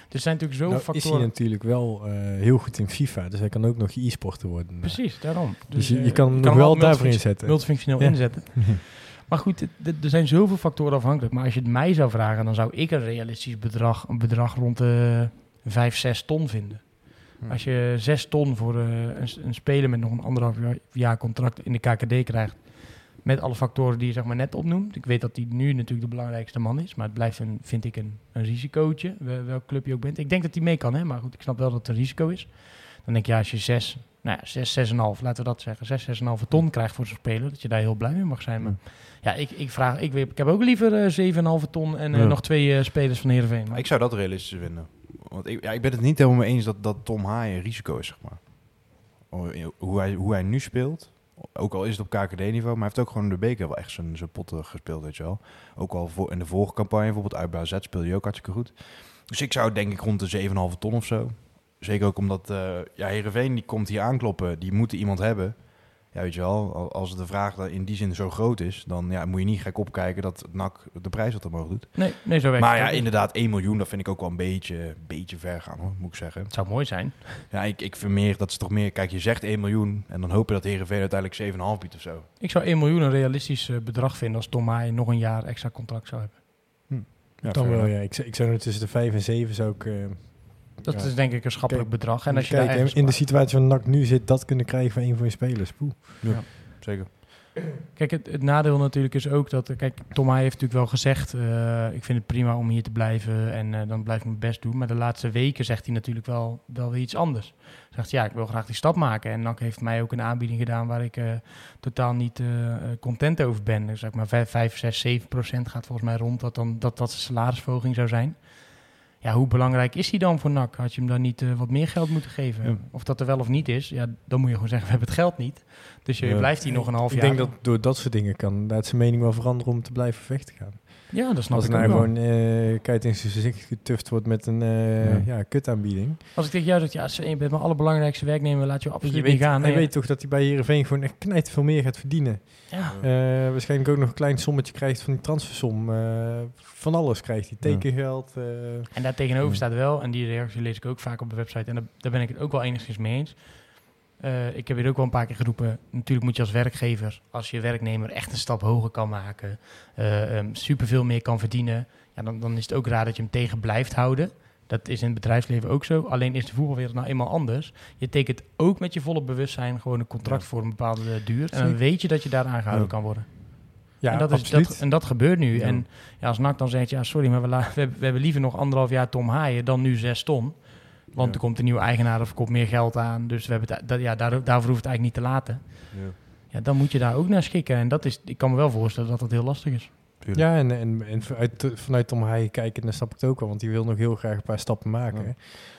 Er zijn natuurlijk zo nou, factoren. is hij natuurlijk wel uh, heel goed in FIFA, dus hij kan ook nog e-sporter worden. Precies, daarom. Dus, dus je, je, kan hem nog wel daarvoor inzetten. Multifunctioneel ja. inzetten. maar goed, er zijn zoveel factoren afhankelijk. Maar als je het mij zou vragen, dan zou ik een realistisch bedrag, een bedrag rond de 5, 6 ton vinden. Hm. Als je 6 ton voor uh, een, een, speler met nog een anderhalf jaar contract in de KKD krijgt, met alle factoren die je zeg maar, net opnoemt. Ik weet dat hij nu natuurlijk de belangrijkste man is. Maar het blijft, een, vind ik, een, een risicootje. Welk club je ook bent. Ik denk dat hij mee kan, hè? maar goed, ik snap wel dat het een risico is. Dan denk je, ja, als je 6, nou ja, 6, 6,5, laten we dat zeggen, 6, 6,5 ton krijgt voor zo'n speler, dat je daar heel blij mee mag zijn. Maar ja, ik, ik vraag, ik, ik heb ook liever uh, 7,5 ton en uh, ja. nog twee uh, spelers van Heerenveen. Maar ik zou dat realistisch vinden. Want ik, ja, ik ben het niet helemaal mee eens dat, dat Tom Haaien een risico is, zeg maar. Hoe hij, hoe hij nu speelt, ook al is het op KKD-niveau, maar hij heeft ook gewoon de beker wel echt zijn, zijn potten gespeeld, weet je wel. Ook al voor, in de vorige campagne, bijvoorbeeld uit BAZ, speelde hij ook hartstikke goed. Dus ik zou denk ik rond de 7,5 ton of zo. Zeker ook omdat uh, ja, Heerenveen die komt hier aankloppen, die moeten iemand hebben. Ja, weet je wel, als de vraag in die zin zo groot is, dan ja, moet je niet gek opkijken dat NAC de prijs wat omhoog doet. Nee, nee zo werkt Maar ja, inderdaad, 1 miljoen, dat vind ik ook wel een beetje, beetje ver gaan, hoor, moet ik zeggen. Het zou mooi zijn. Ja, ik, ik vind meer, dat is toch meer, kijk, je zegt 1 miljoen en dan hoop je dat Heerenveen uiteindelijk 7,5 biedt of zo. Ik zou 1 miljoen een realistisch eh, bedrag vinden als Tom Haaien nog een jaar extra contract zou hebben. Hm. Ja, dan wel, ja. Ik, ik zou nu tussen de 5 en 7 zou ik... Uh, dat is denk ik een schappelijk bedrag. En als je kijk, in de situatie waar NAC nu zit, dat kunnen krijgen van een van je spelers. Poeh. Ja, zeker. Kijk, het, het, nadeel natuurlijk is ook dat... Kijk, Tom heeft natuurlijk wel gezegd... Uh, ik vind het prima om hier te blijven en uh, dan blijf ik mijn best doen. Maar de laatste weken zegt hij natuurlijk wel, wel weer iets anders. Zegt ja, ik wil graag die stap maken. En NAC heeft mij ook een aanbieding gedaan waar ik uh, totaal niet content over ben. Dus zeg maar 5, 5 6, 7 procent gaat volgens mij rond dat dan, dat, dat de salarisverhoging zou zijn ja, hoe belangrijk is hij dan voor NAC? Had je hem dan niet uh, wat meer geld moeten geven? Of dat er wel of niet is, ja, dan moet je gewoon zeggen, we hebben het geld niet. Dus je blijft hier nog een half jaar. Ik denk dat door dat soort dingen kan dat zijn mening wel veranderen om te blijven vechten gaan. Ja, dat snap Als ik nou gewoon uh, kijk in zijn gezicht getuft wordt met een uh, ja. ja kutaanbieding. Als ik tegen jou zeg, ja, je bent mijn allerbelangrijkste werknemer, laat je absoluut je weet, niet gaan. Hij weet toch dat hij bij Heerenveen gewoon echt knijt veel meer gaat verdienen. Ja. Uh, waarschijnlijk ook nog een klein sommetje krijgt van die transfersom. van alles krijgt hij, tekengeld. en daar tegenover staat wel, en die reactie lees ik ook vaak op de website, en daar, daar ben ik het ook wel enigszins mee eens. Uh, ik heb hier ook wel een paar keer geroepen. Natuurlijk moet je als werkgever, als je werknemer echt een stap hoger kan maken, uh, um, superveel meer kan verdienen, ja, dan, dan is het ook raar dat je hem tegen blijft houden. Dat is in het bedrijfsleven ook zo. Alleen is de voetbalwereld nou eenmaal anders. Je tekent ook met je volle bewustzijn gewoon een contract voor een bepaalde duur. En dan weet je dat je daar aangehouden ja. kan worden. Ja, en dat, is, dat, en dat gebeurt nu. Ja. En ja, als NAC dan zegt, ja sorry, maar we, we, we, hebben liever nog anderhalf jaar Tom Haaien dan nu zes ton. Want er komt een nieuwe eigenaar of er komt meer geld aan. Dus we hebben het, dat, ja, daar, daarvoor hoeft het eigenlijk niet te laten. Ja. ja. dan moet je daar ook naar schikken. En dat is, ik kan me wel voorstellen dat dat heel lastig is. Tuurlijk. Ja, en, en, en vanuit, vanuit Tom Haaien kijken, dan snap ik het ook wel. Want die wil nog heel graag een paar stappen maken.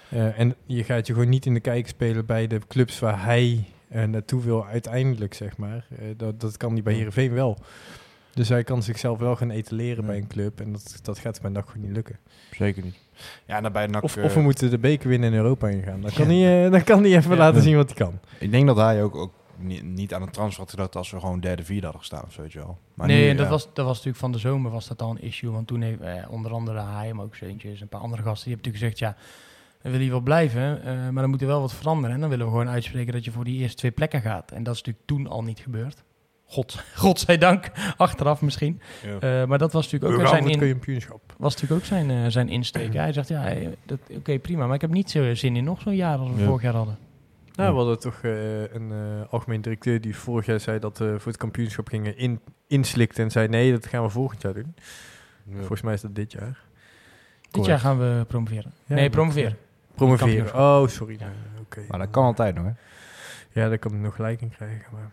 Ja. Uh, en je gaat je gewoon niet in de kijk spelen bij de clubs waar hij uh, naartoe wil uiteindelijk, zeg maar. Uh, dat, dat kan niet bij Heerenveen wel. Dus hij kan zichzelf wel gaan etaleren bij een club. En dat, dat gaat bij NAC gewoon niet lukken. Zeker niet. Ja, nou bij NAC, of, of we moeten de beker winnen in Europa ingaan. Dan kan, hij, uh, dan kan hij even ja. laten zien wat hij kan. Ik denk dat hij ook, ook niet, aan een transfer had gedacht als we gewoon derde, vierde hadden gestaan of zo, weet je wel. Maar nee, nu, dat, ja. was, dat was natuurlijk van de zomer was dat al een issue. Want toen heeft eh, onder andere hij, maar ook Zeuntjes, een paar andere gasten, die hebben natuurlijk gezegd, ja, we willen hier wel blijven, uh, maar dan moet er wel wat veranderen. En dan willen we gewoon uitspreken dat je voor die eerste twee plekken gaat. En dat is natuurlijk toen al niet gebeurd. God, godzijdank, achteraf misschien. Ja. Uh, maar dat was natuurlijk ook zijn in, was natuurlijk ook zijn, uh, zijn insteek. Hij zegt, ja, oké, okay, prima, maar ik heb niet zo zin in nog zo'n jaar als we ja. vorig jaar hadden. Nou, we hadden toch uh, een algemeen directeur die vorig jaar zei dat we voor het kampioenschap gingen in, inslikten en zei, nee, dat gaan we volgend jaar doen. Ja. Volgens mij is dat dit jaar. Dit Correct. jaar gaan we promoveren. nee, promoveren. Promoveren, oh, sorry. Ja. Okay. Maar dat kan altijd nog, hè? Ja, daar kan ik nog gelijk in krijgen, maar...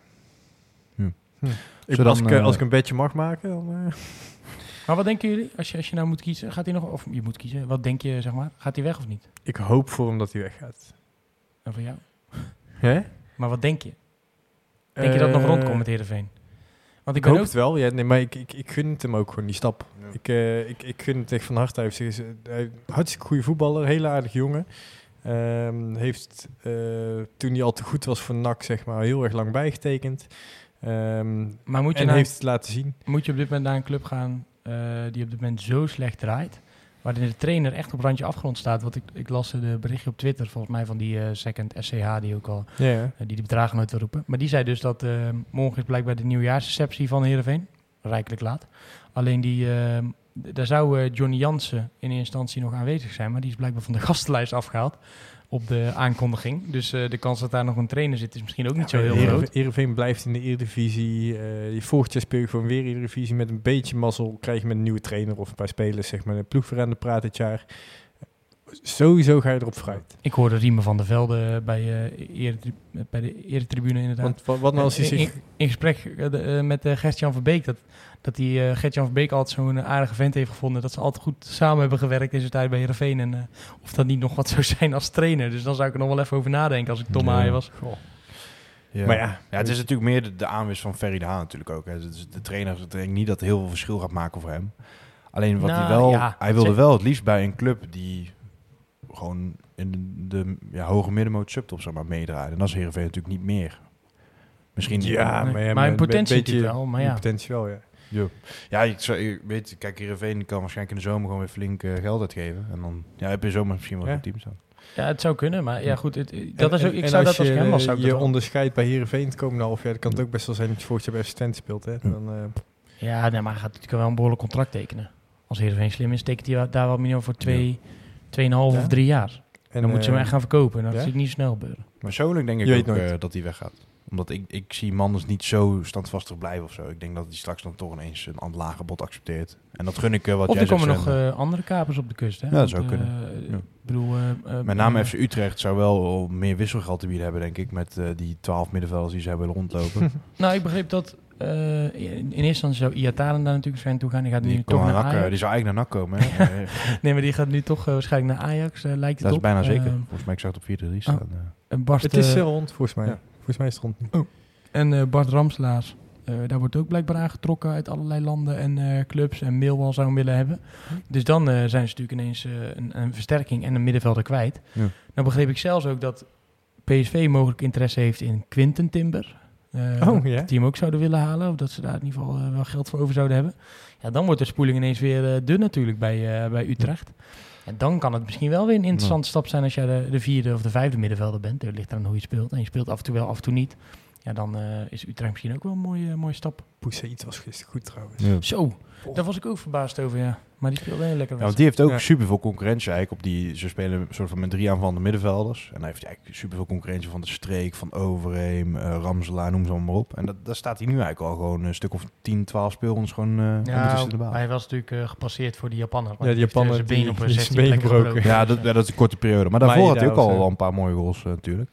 Hm. Ik, als, ik, uh, als ik een bedje mag maken, dan... Uh... Maar wat denken jullie, als je, als je nou moet kiezen, gaat hij nog, of je moet kiezen, wat denk je, zeg maar, gaat hij weg of niet? Ik hoop voor hem dat hij weggaat. En voor jou? Hè? Maar wat denk je? Denk je dat nog rondkomt met Heerenveen? Want ik, ik hoop ook... het wel, ja, nee, maar ik, ik, ik gun het hem ook gewoon, die stap. Ja. Ik, uh, ik, ik gun het echt van harte. Hij heeft uh, hartstikke goede voetballer, hele aardige jongen. Um, heeft uh, toen hij al te goed was voor NAC, zeg maar, heel erg lang bijgetekend. Um, maar moet je en nou, heeft het laten zien. Moet je op dit moment naar een club gaan uh, die op dit moment zo slecht draait, waarin de trainer echt op randje afgrond staat? Want ik, ik las de berichtje op Twitter, volgens mij van die uh, second SCH, die ook al. Uh, die de bedragen nooit wil roepen. Maar die zei dus dat morgen is blijkbaar de nieuwjaarsreceptie van Heerenveen. Rijkelijk laat. Alleen die, daar zou Johnny Jansen in eerste instantie nog aanwezig zijn, maar die is blijkbaar van de gastenlijst afgehaald op de aankondiging. Dus uh, de kans dat daar nog een trainer zit is misschien ook niet ja, zo heel groot. Heerenveen blijft in de Eredivisie. Uh, je volgend jaar speel je gewoon weer Eredivisie. Met een beetje mazzel krijg je met een nieuwe trainer of een paar spelers zeg maar, een ploeg voor aan de praat dit jaar. Sowieso ga je erop vooruit. Ik hoorde Riemen van der Velde bij, uh, bij de eretribune inderdaad. Want wat, nou als hij zich... In, in gesprek met Gert-Jan Verbeek, dat, dat die uh, Gert-Jan Verbeek altijd zo'n aardige vent heeft gevonden. Dat ze altijd goed samen hebben gewerkt in zijn tijd bij Heerenveen. En uh, of dat niet nog wat zou zijn als trainer. Dus dan zou ik er nog wel even over nadenken als ik Tom Haaien was. Goh. Ja. Maar ja, ja, het is natuurlijk meer de, de aanwis van Ferry de Haan natuurlijk ook. Hè. Dus de trainer, ik denk niet dat het heel veel verschil gaat maken voor hem. Alleen wat nou, hij wel, ja, hij wilde wel het liefst bij een club die gewoon in de, de ja, hoge middenmoot subtop zeg maar meedraaien. En dat is Heerenveen natuurlijk niet meer. Misschien ja, maar, ja, maar in potentie wel. Maar ja. potentie wel, ja. Jo. Ja, ik, zou, weet, kijk, Heerenveen kan waarschijnlijk in de zomer gewoon weer flink uh, geld uitgeven. En dan ja, heb je zomer misschien wel een team staan. Ja, het zou kunnen, maar ja goed, het, dat is ook, ik zou dat als je, hem was, zou je onderscheidt bij Heerenveen het komende half jaar, dan kan het ook best wel zijn dat je jaar bij assistent speelt. Hè? Dan, uh, ja, nee, maar hij gaat natuurlijk wel een behoorlijk contract tekenen. Als Heerenveen slim is, tekent hij daar wat meer voor twee, tweeënhalf ja. of drie jaar. En dan uh, moet je hem echt gaan verkopen. Dat ja? zie ik niet snel gebeuren. Maar persoonlijk denk ik ook uh, dat hij weggaat omdat ik, ik zie Manders niet zo standvastig blijven of zo. Ik denk dat hij straks dan toch ineens een aan lage bod accepteert. En dat gun ik uh, wat of jij zegt. Of er komen nog uh, andere kapers op de kust, hè? Ja, dat zou kunnen. Ja. bedoel, met name FC Utrecht zou wel meer wisselgeld te bieden hebben, denk ik. Met die twaalf middenvelders die ze hebben rondlopen. nou, ik begreep dat in, in eerste instantie zou Iataren daar natuurlijk zijn toe gaan. Die gaat die nu toch naar Ajax. Die zou eigenlijk naar NAC komen. nee, maar die gaat nu toch waarschijnlijk naar Ajax, lijkt het Dat op. is bijna zeker. Volgens mij, ik zag het op 4-3 staan. Oh. Barst, het is rond, volgens mij. Volgens mij is het rond. Oh. En uh, Bart Ramslaars, uh, daar wordt ook blijkbaar aangetrokken uit allerlei landen en uh, clubs. En Millwall zou hem willen hebben. Dus dan zijn ze natuurlijk ineens een, een, versterking en een middenvelder kwijt. Ja. Nou begreep ik zelfs ook dat PSV mogelijk interesse heeft in Quinten Timber. oh, ja? Hem ook zouden willen halen. Of dat ze daar in ieder geval wel geld voor over zouden hebben. Ja, dan wordt de spoeling ineens weer dun natuurlijk bij, bij Utrecht. En dan kan het misschien wel weer een interessante stap zijn als jij de, de, vierde of de vijfde middenvelder bent. Het ligt aan hoe je speelt. En je speelt af en toe wel, af en toe niet. Ja, dan uh, is Utrecht misschien ook wel een mooie, mooie stap. iets was gisteren goed trouwens. Ja. Zo, daar was ik ook verbaasd over, ja. Maar die speelde heel lekker. Ja, want die heeft ook ja. superveel concurrentie eigenlijk op die... Ze spelen een soort van met drie aanvallende middenvelders. En dan heeft hij eigenlijk superveel concurrentie van de Streek, van Overheem, uh, Ramselaar, noem ze maar op. En dat, daar staat hij nu eigenlijk al gewoon een stuk of 10, 12 speelrondes gewoon uh, ja, de baan. hij was natuurlijk uh, gepasseerd voor die Japaner. Ja, die Japaner zijn been op een 16 been gebroken. Ja, dat, ja, dat is een korte periode. Maar daarvoor had hij ook al wel een paar mooie goals natuurlijk.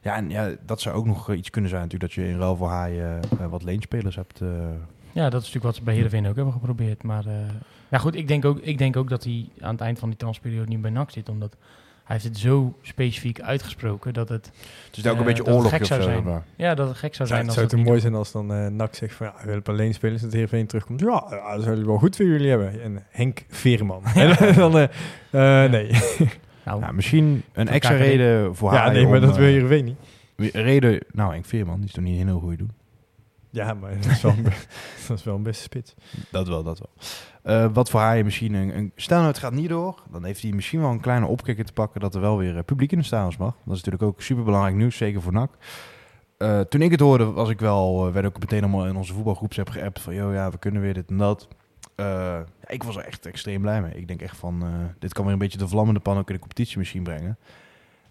Ja, en ja, dat zou ook nog iets kunnen zijn natuurlijk, dat je in ruil voor haaien uh, wat leenspelers hebt. Ja, dat is natuurlijk wat ze bij Heerenveen ook hebben geprobeerd. Maar uh, ja, goed, ik denk, ook, ik denk ook dat hij aan het eind van die transperiode niet bij NAC zit, omdat hij heeft het zo specifiek uitgesproken dat het... Het is ook een beetje oorlog gek zou zijn. Maar. Ja, dat het gek zou zijn. Ja, het zou het mooi zijn als dan uh, NAC zegt van ja, we willen alleen spelen, dat Heerenveen terugkomt. Ja, dat zou wel goed voor jullie hebben. En Henk Veerman. en dan, uh, nee. Nou, ja, misschien een extra reden voor haar. Ja, nee, maar dat wil je weet niet. Reden, nou, Henk Veerman, die is toch niet een heel goede doen. Ja, maar dat is wel een, is wel een beste spits. Dat wel, dat wel. Uh, wat voor haar misschien een, een... Stel nou, het gaat niet door. Dan heeft hij misschien wel een kleine opkikker te pakken... dat er wel weer uh, publiek in de stadions mag. Dat is natuurlijk ook super belangrijk nieuws, zeker voor NAC. Uh, toen ik het hoorde, was ik wel... werd ook meteen allemaal in onze voetbalgroepsapp geappt... van, joh, ja, we kunnen weer dit en dat. Ik was er echt extreem blij mee. Ik denk echt van... dit kan weer een beetje de vlammende pan ook in de competitie misschien brengen.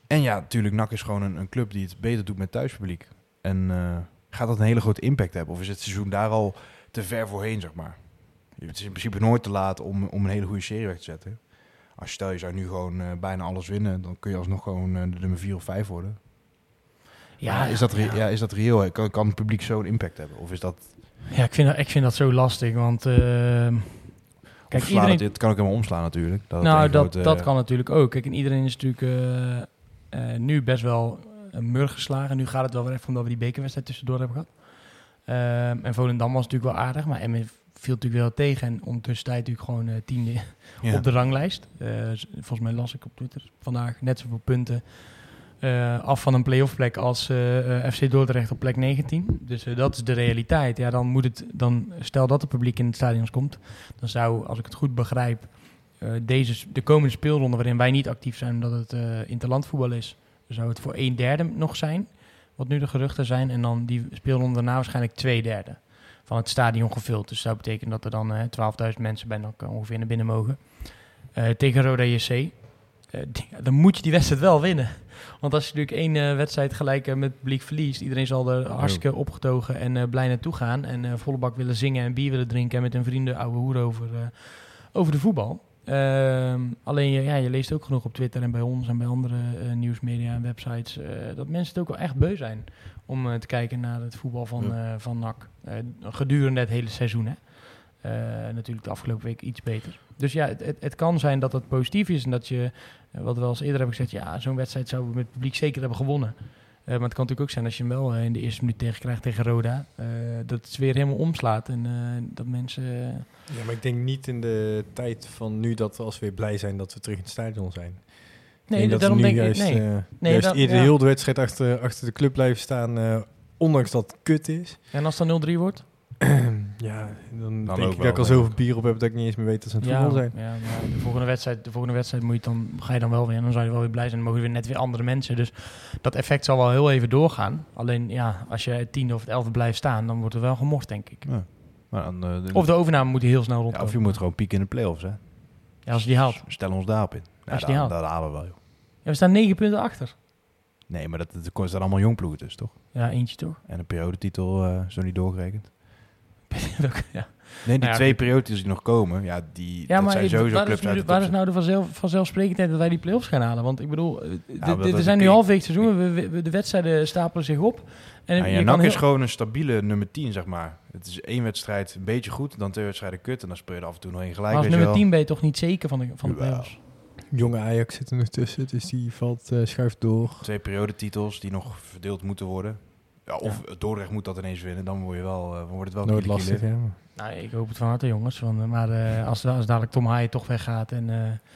En ja, natuurlijk, NAC is gewoon een, een, club die het beter doet met thuispubliek. En gaat dat een hele grote impact hebben? Of is het seizoen daar al te ver voorheen, zeg maar? Het is in principe nooit te laat om, om een hele goede serie weg te zetten. Als je stel, je zou nu gewoon uh, bijna alles winnen, dan kun je alsnog gewoon uh, de nummer 4 of 5 worden. Ja, is dat, ja. ja. is dat reëel? Kan, kan het publiek zo'n impact hebben? Of is dat... Ja, ik vind dat, ik vind dat zo lastig, want... Uh, kijk, iedereen... het, kan ook helemaal omslaan natuurlijk. Dat nou, dat, dat kan natuurlijk ook. Kijk, en iedereen is natuurlijk uh, nu best wel een mur geslagen. Nu gaat het wel weer even omdat we die bekerwedstrijd tussendoor hebben gehad. Uh, en Volendam was natuurlijk wel aardig, maar Emmen viel natuurlijk wel tegen. En ondertussen tijd natuurlijk gewoon uh, tiende ja. op de ranglijst. Uh, volgens mij las ik op Twitter vandaag net zoveel punten af van een playoff plek als FC Dordrecht op plek 19. Dus dat is de realiteit. Ja, dan moet het, dan, stel dat het publiek in het stadion komt, dan zou, als ik het goed begrijp, deze, de komende speelronde waarin wij niet actief zijn omdat het interlandvoetbal is, zou het voor een derde nog zijn, wat nu de geruchten zijn. En dan die speelronde daarna waarschijnlijk twee derde van het stadion gevuld. Dus dat betekent dat er dan uh, 12.000 mensen bij nog ongeveer naar binnen mogen. tegen Roda JC. dan moet je die wedstrijd wel winnen. Want als je natuurlijk één wedstrijd gelijk met publiek verliest, iedereen zal er hartstikke opgetogen en blij naartoe gaan. En volle bak willen zingen en bier willen drinken en met hun vrienden ouwe hoer over, over de voetbal. Uh, alleen je, ja, je leest ook genoeg op Twitter en bij ons en bij andere uh, nieuwsmedia en websites uh, dat mensen het ook wel echt beu zijn om uh, te kijken naar het voetbal van, ja. van NAC. gedurende het hele seizoen. Hè. natuurlijk de afgelopen week iets beter. Dus ja, het, het, het, kan zijn dat het positief is en dat je, wat we al eens eerder hebben gezegd, ja, zo'n wedstrijd zouden we met het publiek zeker hebben gewonnen. Uh, maar het kan natuurlijk ook zijn als je hem wel uh, in de eerste minuut tegen krijgt tegen Roda. Uh, dat het weer helemaal omslaat en dat mensen... Ja, maar ik denk niet in de tijd van nu dat we als weer blij zijn dat we terug in het stadion zijn. Nee, dat daarom denk juist, ik... Nee, nee juist dat, eerder ja. heel de wedstrijd achter, achter de club blijven staan ondanks dat het kut is. En als het 0-3 wordt? ja, dan, denk ik dat ik al zoveel bier op heb dat ik niet eens meer weet dat ze het ja, zijn. Ja, de, volgende wedstrijd, de volgende wedstrijd moet je dan, ga je dan wel weer en dan zou je wel weer blij zijn. Dan mogen weer net weer andere mensen. Dus dat effect zal wel heel even doorgaan. Alleen ja, als je het tiende of het elfde blijft staan, dan wordt er wel gemorst, denk ik. Ja. Maar dan, uh, de, of de overname moet heel snel rond. Ja, of je moet gewoon pieken in de play-offs, hè? Ja, als je die haalt. Stellen ons daarop in. Ja, als je die haalt. Dat halen we wel, joh. Ja, we staan negen punten achter. Nee, maar dat, dat, dat allemaal jongploegen dus, toch? Ja, eentje toch? En een periodetitel uh, zo niet doorgerekend. ja. Nee, die nou twee periodes die nog komen, ja, die ja, dat maar zijn sowieso waar clubs is, uit Waar is nou de vanzelf, vanzelfsprekendheid dat wij die play-offs gaan halen? Want ik bedoel, Ja, er zijn nu halfweeg seizoen, we, we, de wedstrijden stapelen zich op. En ja, je NAC is gewoon een stabiele nummer 10, zeg maar. Het is één wedstrijd een beetje goed, dan twee wedstrijden kut en dan speel je er af en toe nog één gelijk. Maar als nummer 10 ben je toch niet zeker van de, van de play-offs? Jonge Ajax zit er nog tussen, dus die valt, uh, schuift door. Twee periodetitels die nog verdeeld moeten worden. Ja, of ja. Dordrecht moet dat ineens winnen, dan word je wel, uh, wordt het wel nooit lastig. Ja. Nou, ik hoop het van harte, jongens. Want, maar uh, als, als dadelijk Tom Haaien toch weggaat en... Uh,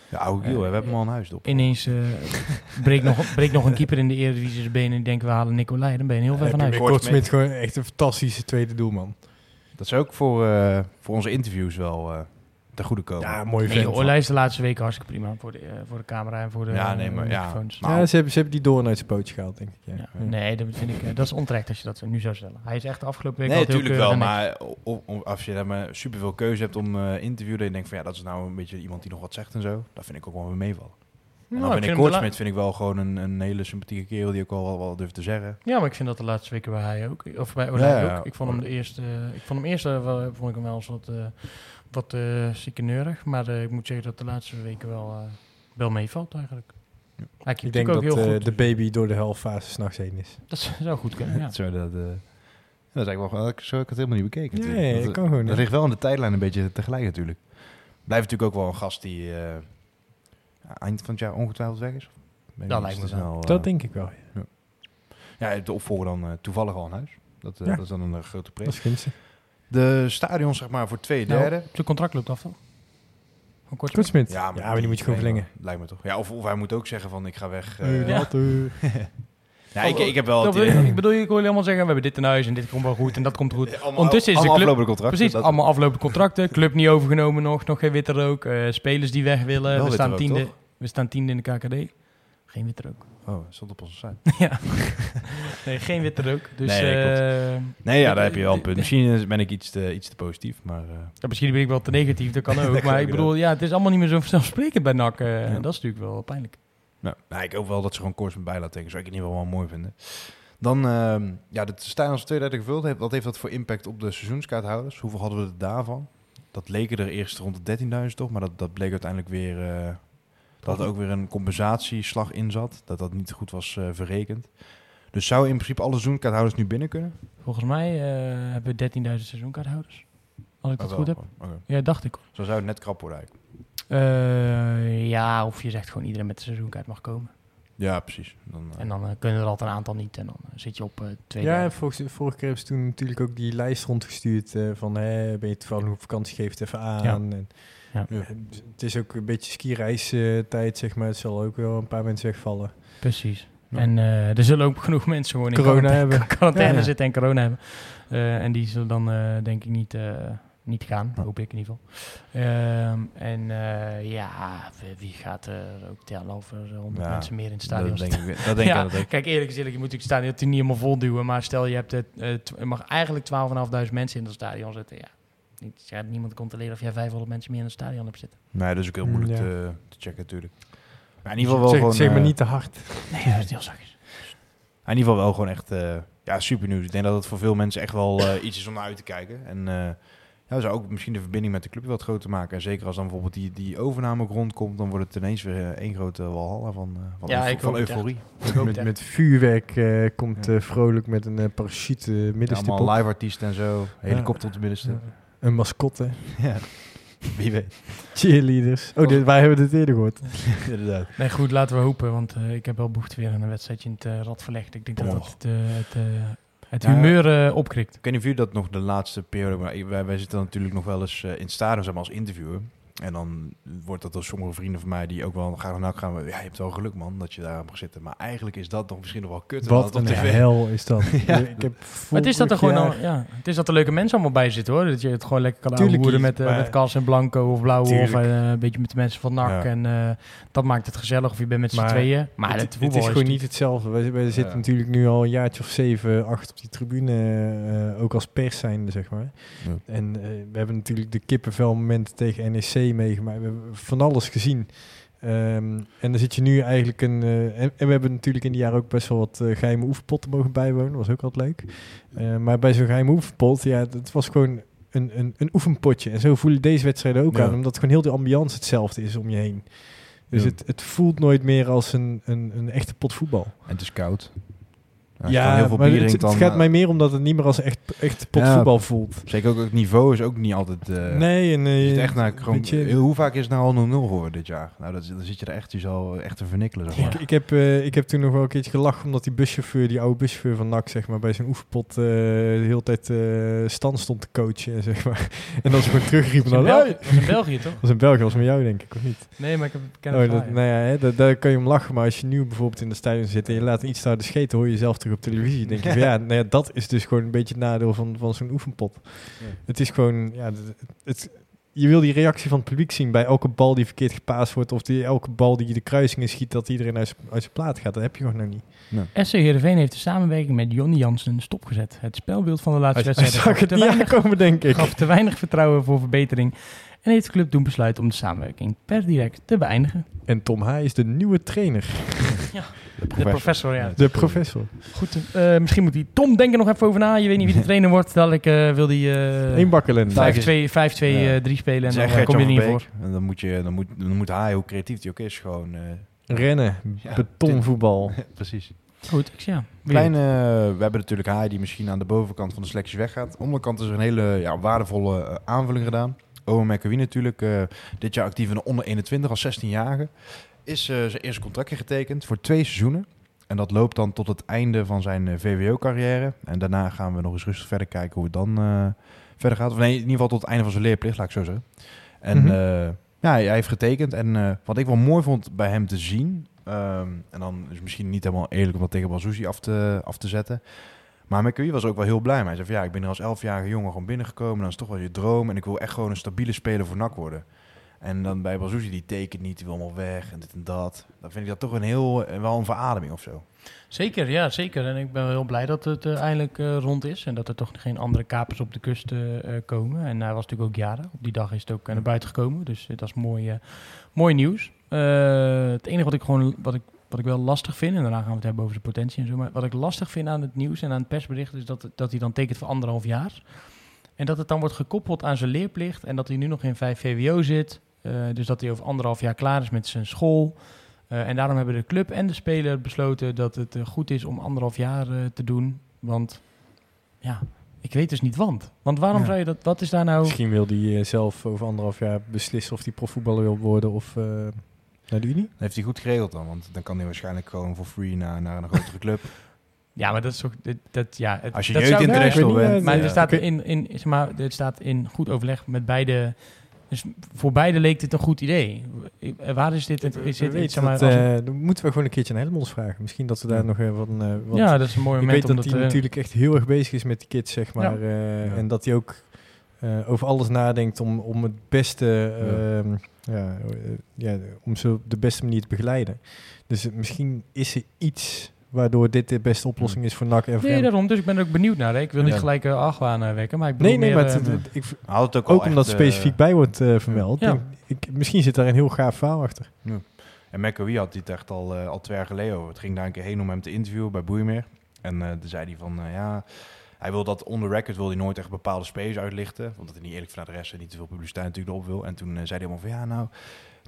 ja, oude Giel, we hebben hem al een huis op. Ineens breekt, nog, breekt nog een keeper in de Eredivisie zijn benen en denken we halen Nicolai, dan ben je heel ver van huis. Kort Smit gewoon echt een fantastische tweede doelman. Dat is ook voor, voor onze interviews wel te goede komen. Ja, mooi nee, Olij is de laatste weken hartstikke prima voor de, uh, voor de camera en voor de ja, nee, maar, uh, microfoons. Ja, ja ze, hebben, ze hebben die door uit zijn pootje gehaald, denk ik. Ja. Ja, nee, dat vind ik, uh, dat is onterecht als je dat nu zou stellen. Hij is echt de afgelopen week Nee, natuurlijk wel, maar of, of, als je daar superveel keuze hebt om uh, interviewen, dan denk van ja, dat is nou een beetje iemand die nog wat zegt en zo. Dat vind ik ook wel weer meevallen. En dan nou, ben ik Kortsmit vind ik wel gewoon een, een hele sympathieke kerel die ook al wel, wel durft te zeggen. Ja, maar ik vind dat de laatste weken bij hij ook. Of bij Olij ja, ook. Ik vond hem de eerste, ik vond hem eerst wel, vond ik hem wel eens wat wat uh, ziekeneurig. Maar uh, ik moet zeggen dat de laatste weken wel, uh, wel meevalt eigenlijk. Ja. Ik denk dat uh, de baby door de helftfase s'nachts heen is. Dat zou goed kunnen, ja. zo, dat, dat is eigenlijk wel, zo heb ik het helemaal niet bekeken. Nee, nee dat, kan gewoon Dat ligt wel in de tijdlijn een beetje tegelijk natuurlijk. Blijft natuurlijk ook wel een gast die eind van het jaar ongetwijfeld weg is. Dat lijkt me snel. dat denk ik wel, ja. Ja, de opvolger dan toevallig al in huis. Dat, dat is dan een grote prijs. Dat is gunstig. De stadion, zeg maar, voor twee derde. Nou, zijn contract loopt af, toch? Kortsmit. Ja, maar, ja, maar die moet je gewoon verlengen. Lijkt me toch. Ja, of, of hij moet ook zeggen van, ik ga weg. Uh, ja. ja, ik, ik heb wel... Ik bedoel, ik hoor helemaal zeggen, we hebben dit in huis en dit komt wel goed en dat komt goed. Allemaal, Ondertussen is de club... aflopende contracten. Precies, allemaal aflopende contracten. Club niet overgenomen nog, nog geen witte rook. Uh, spelers die weg willen. we staan, tiende, we staan tiende in de KKD. Geen witte rook. Oh, stond op onze site. ja. nee, geen witte rook. Dus, nee, uh, nee, ja, daar heb je wel een punt. Misschien ben ik iets te, iets te positief, maar... Uh, ja, misschien ben ik wel te negatief, dat kan ook. dat maar ik bedoel, ja, het is allemaal niet meer zo vanzelfsprekend bij NAC. Uh, ja. Dat is natuurlijk wel pijnlijk. Nou, nou, ik hoop wel dat ze gewoon koers met bij laten denken. Zou ik in ieder geval wel mooi vinden. Dan, uh, ja, de stijl als 2030 gevuld heeft, wat heeft dat voor impact op de seizoenskaarthouders? Hoeveel hadden we er daarvan? Dat leken er eerst rond de 13.000 toch, maar dat, dat bleek uiteindelijk weer dat er ook weer een compensatieslag in zat. Dat dat niet goed was uh, verrekend. Dus zou in principe alle seizoenkaarthouders nu binnen kunnen? Volgens mij uh, hebben we 13.000 seizoenkaarthouders. Als ik dat goed heb. Okay. Ja, dacht ik. Zo zou het net krap worden eigenlijk. Uh, ja, of je zegt gewoon iedereen met de seizoenkaart mag komen. Ja, precies. Dan, en dan kunnen er altijd een aantal niet. En dan zit je op uh, twee Ja, vorige, vorige keer hebben ze toen natuurlijk ook die lijst rondgestuurd. van, hè, ben je toevallig op vakantie, geef het even aan. Ja. En, ja. Het is ook een beetje skireistijd, zeg maar. Het zal ook wel een paar mensen wegvallen. Precies. Ja. En uh, er zullen ook genoeg mensen gewoon in corona hebben. quarantaine ja, zitten en corona hebben. Uh, en die zullen dan uh, denk ik niet, niet gaan, hoop ik in ieder geval. Ehm, en ja, wie gaat er ook tellen over 100 mensen meer in het stadion? Dat denk ik, dat denk ja, ik. Kijk, eerlijk gezegd, je moet het stadion niet helemaal vol duwen. Maar stel je hebt het, je mag eigenlijk 12.500 mensen in het stadion zetten, ja niet, ja, niemand controleren of jij 500 mensen meer in het stadion hebt zitten. Nee, dat is ook heel moeilijk ja. te, te, checken natuurlijk. Maar in ieder geval wel zeg, gewoon... Zeg maar uh, niet te hard. Nee, dat is heel zachtjes. In ieder geval wel gewoon echt uh, ja, super nieuws. Ik denk dat het voor veel mensen echt wel uh, iets is om naar uit te kijken. En ja, zou ook misschien de verbinding met de club wat groter maken. En zeker als dan bijvoorbeeld die, die overname ook rondkomt, dan wordt het ineens weer één grote walhalla van, van, ja, ik van euforie. met, met vuurwerk komt ja. vrolijk met een parachute middenstip ja, allemaal live artiesten en zo. Helikopter op de. Een mascotte. Ja, wie weet. Cheerleaders. Oh, dit, wij hebben dit eerder gehoord. Inderdaad. Nee, goed, laten we hopen. Want uh, ik heb wel behoefte weer aan een wedstrijdje in het uh, rad verlegd. Ik denk dat dat het, uh, het, het humeur opkrikt. Ik weet niet of jullie dat nog de laatste periode... Maar wij, wij zitten natuurlijk nog wel eens in het stadion zeg maar, als interviewer. En dan wordt dat door sommige vrienden van mij die ook wel graag naar gaan. Ja, je hebt wel geluk man dat je daar mag zitten. Maar eigenlijk is dat nog misschien nog wel kut. Wat een hel is dat. ja. ik heb het is dat er gewoon al, ja, het is dat er leuke mensen allemaal bij zitten hoor. Dat je het gewoon lekker kan aanvoeren met, uh, met Cas en Blanco of Blauw of uh, een beetje met de mensen van NAC. En uh, dat maakt het gezellig of je bent met z'n tweeën. Maar het, het, het is gewoon niet hetzelfde. Wij, wij zitten natuurlijk nu al een jaartje of zeven, acht op die tribune. ook als pers zijnde zeg maar. En we hebben natuurlijk de kippenvel momenten tegen NEC meegemaakt. We hebben van alles gezien. Um, en dan zit je nu eigenlijk een. Uh, en, we hebben natuurlijk in die jaren ook best wel wat uh, geheime oefenpotten mogen bijwonen. Was ook altijd leuk. Uh, maar bij zo'n geheime oefenpot, ja, het was gewoon een, een, een oefenpotje. En zo voelen deze wedstrijden ook ja. aan, omdat gewoon heel de ambiance hetzelfde is om je heen. Dus ja. het, het voelt nooit meer als een, een, een echte pot voetbal. En het is koud. Ja, heel veel maar het, het, gaat mij meer omdat het niet meer als echt, echt potvoetbal ja, voelt. Zeker ook het niveau is ook niet altijd... Uh, nee, nee. echt naar, gewoon, je, hoe vaak is het nou al 0-0 geworden dit jaar? Nou, dat, dan zit je er echt, je zal echt te vernikkelen. Zeg maar. ik, ik, heb, uh, ik heb toen nog wel een keertje gelachen omdat die buschauffeur, die oude buschauffeur van NAC, zeg maar, bij zijn oefenpot uh, de hele tijd stand stond te coachen, zeg maar. en dan ze gewoon terugriepen naar... Dat was in België, toch? Dat was in België, was met jou, denk ik, of niet? Nee, maar ik heb ken oh, dat, nou ja, hè, daar, daar kan je om lachen, maar als je nu bijvoorbeeld in de stadion zit en je laat iets daar de scheten, hoor je jezelf terug op televisie, denk je ja, nou ja, dat is dus gewoon een beetje het nadeel van, van zo'n oefenpot. Ja. Het is gewoon, ja, het, het, je wil die reactie van het publiek zien bij elke bal die verkeerd gepaast wordt. Of die, elke bal die je de kruisingen schiet, dat iedereen uit, uit zijn plaat gaat. Dat heb je gewoon nog niet. Nee. SC Heerenveen heeft de samenwerking met Jonny Jansen stopgezet. Het spelbeeld van de laatste wedstrijd zag het niet aankomen, denk ik. gaf te weinig vertrouwen voor verbetering. En heeft de club doen besluiten om de samenwerking per direct te beëindigen. En Tom Haai is de nieuwe trainer. Ja. De professor, ja. De professor. Goed, uh, misschien moet hij Tom denken nog even over na. Je weet niet wie de trainer wordt. Dadelijk uh, wil hij... Uh, Eén bakkelen. 5-2-3 spelen en dan kom je niet voor. En dan moet, je, dan, moet, dan moet hij, hoe creatief hij ook is, gewoon... Rennen, ja, betonvoetbal. Precies. Goed, ik, ja. Kleine, we hebben natuurlijk Haai die misschien aan de bovenkant van de selectie weggaat. onderkant is er een hele ja, waardevolle aanvulling gedaan. Owen McAwee natuurlijk, dit jaar actief in de onder 21 als 16-jarige is uh, zijn eerste contractje getekend voor twee seizoenen. En dat loopt dan tot het einde van zijn uh, VWO-carrière. En daarna gaan we nog eens rustig verder kijken hoe het dan uh, verder gaat. Of nee, in ieder geval tot het einde van zijn leerplicht, laat ik zo zeggen. En mm -hmm. ja, hij heeft getekend. En wat ik wel mooi vond bij hem te zien... Um, en dan is misschien niet helemaal eerlijk om dat tegen Bazouzi af te, af te zetten... Maar McAwee was ook wel heel blij. Hij zei van ja, ik ben er als elfjarige jongen gewoon binnengekomen. Dat is toch wel je droom. En ik wil echt gewoon een stabiele speler voor NAC worden. En dan bij Bazouzi, die tekent niet, die wil allemaal weg en dit en dat. Dan vind ik dat toch een heel, wel een verademing of zo. Zeker, ja, zeker. En ik ben heel blij dat het uh, eindelijk uh, rond is. En dat er toch geen andere kapers op de kust uh, komen. En hij was natuurlijk ook jaren. Op die dag is het ook naar buiten gekomen. Dus dat is mooi, mooi nieuws. het enige wat ik gewoon, wat ik, wat ik wel lastig vind, en daarna gaan we het hebben over de potentie en zo. Maar wat ik lastig vind aan het nieuws en aan het persbericht is dat, dat hij dan tekent voor anderhalf jaar. En dat het dan wordt gekoppeld aan zijn leerplicht. En dat hij nu nog in 5 VWO zit. Uh, dus dat hij over anderhalf jaar klaar is met zijn school. Uh, en daarom hebben de club en de speler besloten dat het uh, goed is om anderhalf jaar te doen. Want ja, ik weet dus niet want. Want waarom ja. zou je dat, wat is daar nou... Misschien wil hij zelf over anderhalf jaar beslissen of hij profvoetballer wil worden of naar de Unie. Dat heeft hij goed geregeld dan, want dan kan hij waarschijnlijk gewoon voor free naar, naar een grotere club. Ja, maar dat is toch. Dat, dat, ja, het, Als je jeugd international bent. Maar er staat in, in, zeg maar, er staat in goed overleg met beide dus voor beide leek dit een goed idee. Waar is dit? Is dit iets, maar, uh, dan moeten we gewoon een keertje aan Helmons vragen. Misschien dat we daar nog even uh, wat... Ja, dat is een mooi moment. Ik weet dat hij natuurlijk echt heel erg bezig is met die kids, zeg maar. Ja. Uh, ja. En dat hij ook over alles nadenkt om, om het beste... Ja. Ehm, ja, om ze op de beste manier te begeleiden. Dus misschien is er iets waardoor dit de beste oplossing is voor NAC en Nee, daarom. Dus ik ben er ook benieuwd naar. Hè. Ik wil niet gelijk uh, argwaan uh, wekken, maar ik bedoel Nee, nee, meer, maar het, ik, het ook, ook omdat specifiek bij wordt uh, vermeld. Ja. Ik, misschien zit daar een heel gaaf verhaal achter. Ja. En McAwee had dit echt al, al twee jaar geleden over. Het ging daar een keer heen om hem te interviewen bij Boeimeer. En toen zei hij van, ja... Hij wil dat on the record wil hij nooit echt bepaalde spelers uitlichten. Want dat hij niet eerlijk van de rest en niet te veel publiciteit natuurlijk erop wil. En toen zei hij allemaal van ja, nou,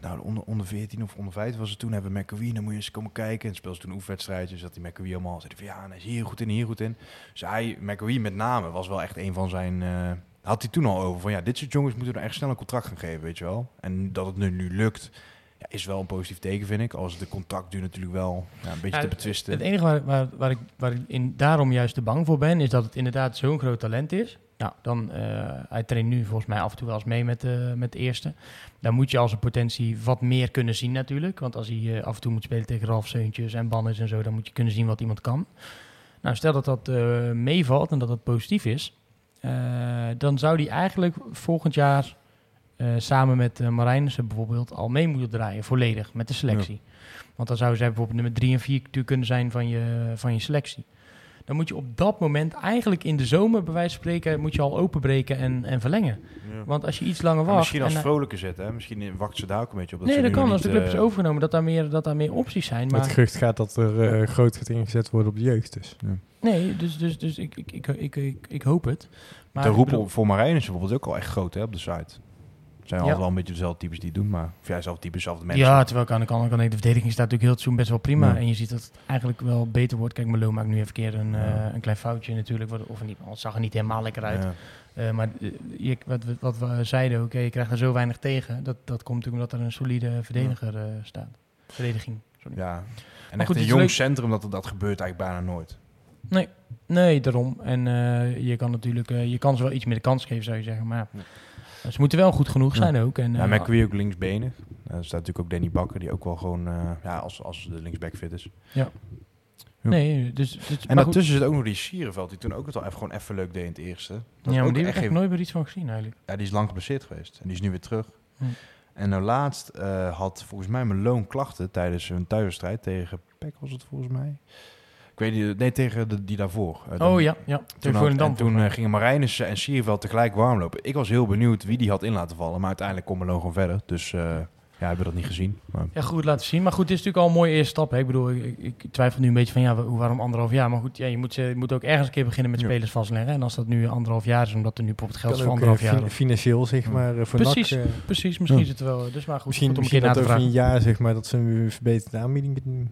nou, onder, onder 14 of onder 15 was het toen. Hebben we McAwee, dan moet je eens komen kijken. En speelde ze toen oefenwedstrijdjes. Dat die McAwee allemaal zei van ja, hij is hier goed in, hier goed in. Dus hij, McAwee met name, was wel echt een van zijn... Uh, had hij toen al over van ja, dit soort jongens moeten er echt snel een contract gaan geven, weet je wel. En dat het nu, nu lukt, ja, is wel een positief teken, vind ik. Als de contractduur natuurlijk wel ja, een beetje ja, te betwisten. Het enige waar, waar, waar, ik, waar ik in, daarom juist te bang voor ben, is dat het inderdaad zo'n groot talent is. Nou, dan, uh, hij traint nu volgens mij af en toe wel eens mee met, uh, met de eerste. Dan moet je als een potentie wat meer kunnen zien natuurlijk. Want als hij uh, af en toe moet spelen tegen Ralf Seuntjes en Bannes en zo, dan moet je kunnen zien wat iemand kan. Nou, stel dat dat meevalt en dat dat positief is, dan zou hij eigenlijk volgend jaar samen met uh, Marijnissen bijvoorbeeld al mee moeten draaien, volledig, met de selectie. Want dan zou zij bijvoorbeeld nummer 3 en 4 kunnen zijn van je, van je selectie dan moet je op dat moment eigenlijk in de zomer, bij wijze van spreken, moet je al openbreken en, en verlengen. Want als je iets langer wacht... misschien als vrolijke zetten, hè? Misschien wacht ze daar ook een beetje op. Dat nee, dat kan als de club is overgenomen, dat daar meer, dat daar meer opties zijn. Maar... Het gerucht gaat dat er uh, groot gaat ingezet worden op de jeugd. Dus. Ja. Nee, dus, dus, dus ik, ik, ik, ik, ik, ik hoop het. Maar de roep voor Marijn is bijvoorbeeld ook al echt groot hè, op de site zijn altijd wel een beetje dezelfde types die doen, maar of jij zelf types, dezelfde mensen. Ja, terwijl ik aan de kant de verdediging staat natuurlijk heel het seizoen best wel prima. En je ziet dat het eigenlijk wel beter wordt. Kijk, Melo maakt nu even keer een, uh, een klein foutje natuurlijk, of niet, het zag er niet helemaal lekker uit. Uh, maar uh, je, wat, wat, we zeiden, oké, je krijgt er zo weinig tegen. Dat, dat komt natuurlijk omdat er een solide verdediger staat. Verdediging, sorry. Ja, en echt een jong centrum, dat, dat gebeurt eigenlijk bijna nooit. Nee, nee, daarom. En je kan natuurlijk, je kan ze wel iets meer de kans geven, zou je zeggen. Maar ze moeten wel goed genoeg zijn ook. En, ja, uh, McQueen ook linksbenen. Uh, er staat natuurlijk ook Danny Bakker, die ook wel gewoon, uh, ja, als, als de linksback fit is. Ja. Nee, dus, dus en daartussen zit ook nog die Sierenveld, die toen ook het al even, gewoon even leuk deed in het eerste. Dat ja, maar die heb ik nooit meer iets van gezien eigenlijk. Ja, die is lang geblesseerd geweest en die is nu weer terug. Hm. En nou laatst had volgens mij mijn loon klachten tijdens een thuiswedstrijd tegen Peck was het volgens mij. Ik weet niet, nee, tegen de, die daarvoor. Uh, oh ja, ja. Toen, had, en toen uh, gingen Marijnissen en Sierveld tegelijk warm lopen. Ik was heel benieuwd wie die had in laten vallen. Maar uiteindelijk kon Melo gewoon verder. Dus uh, ja, hebben we dat niet gezien. Maar... Ja, goed laten zien. Maar goed, het is natuurlijk al een mooie eerste stap. Hè. Ik bedoel, ik, ik, twijfel nu een beetje van ja, waarom anderhalf jaar? Maar goed, ja, je, moet, je moet ook ergens een keer beginnen met spelers vastleggen. En als dat nu anderhalf jaar is, omdat er nu bijvoorbeeld geld is voor anderhalf jaar. Financieel, zeg maar, voor Precies, NAC, precies. Misschien is het wel. Dus maar goed, misschien, goed om misschien een keer na te vragen. een jaar, zeg maar, dat ze een verbeterde aanbieding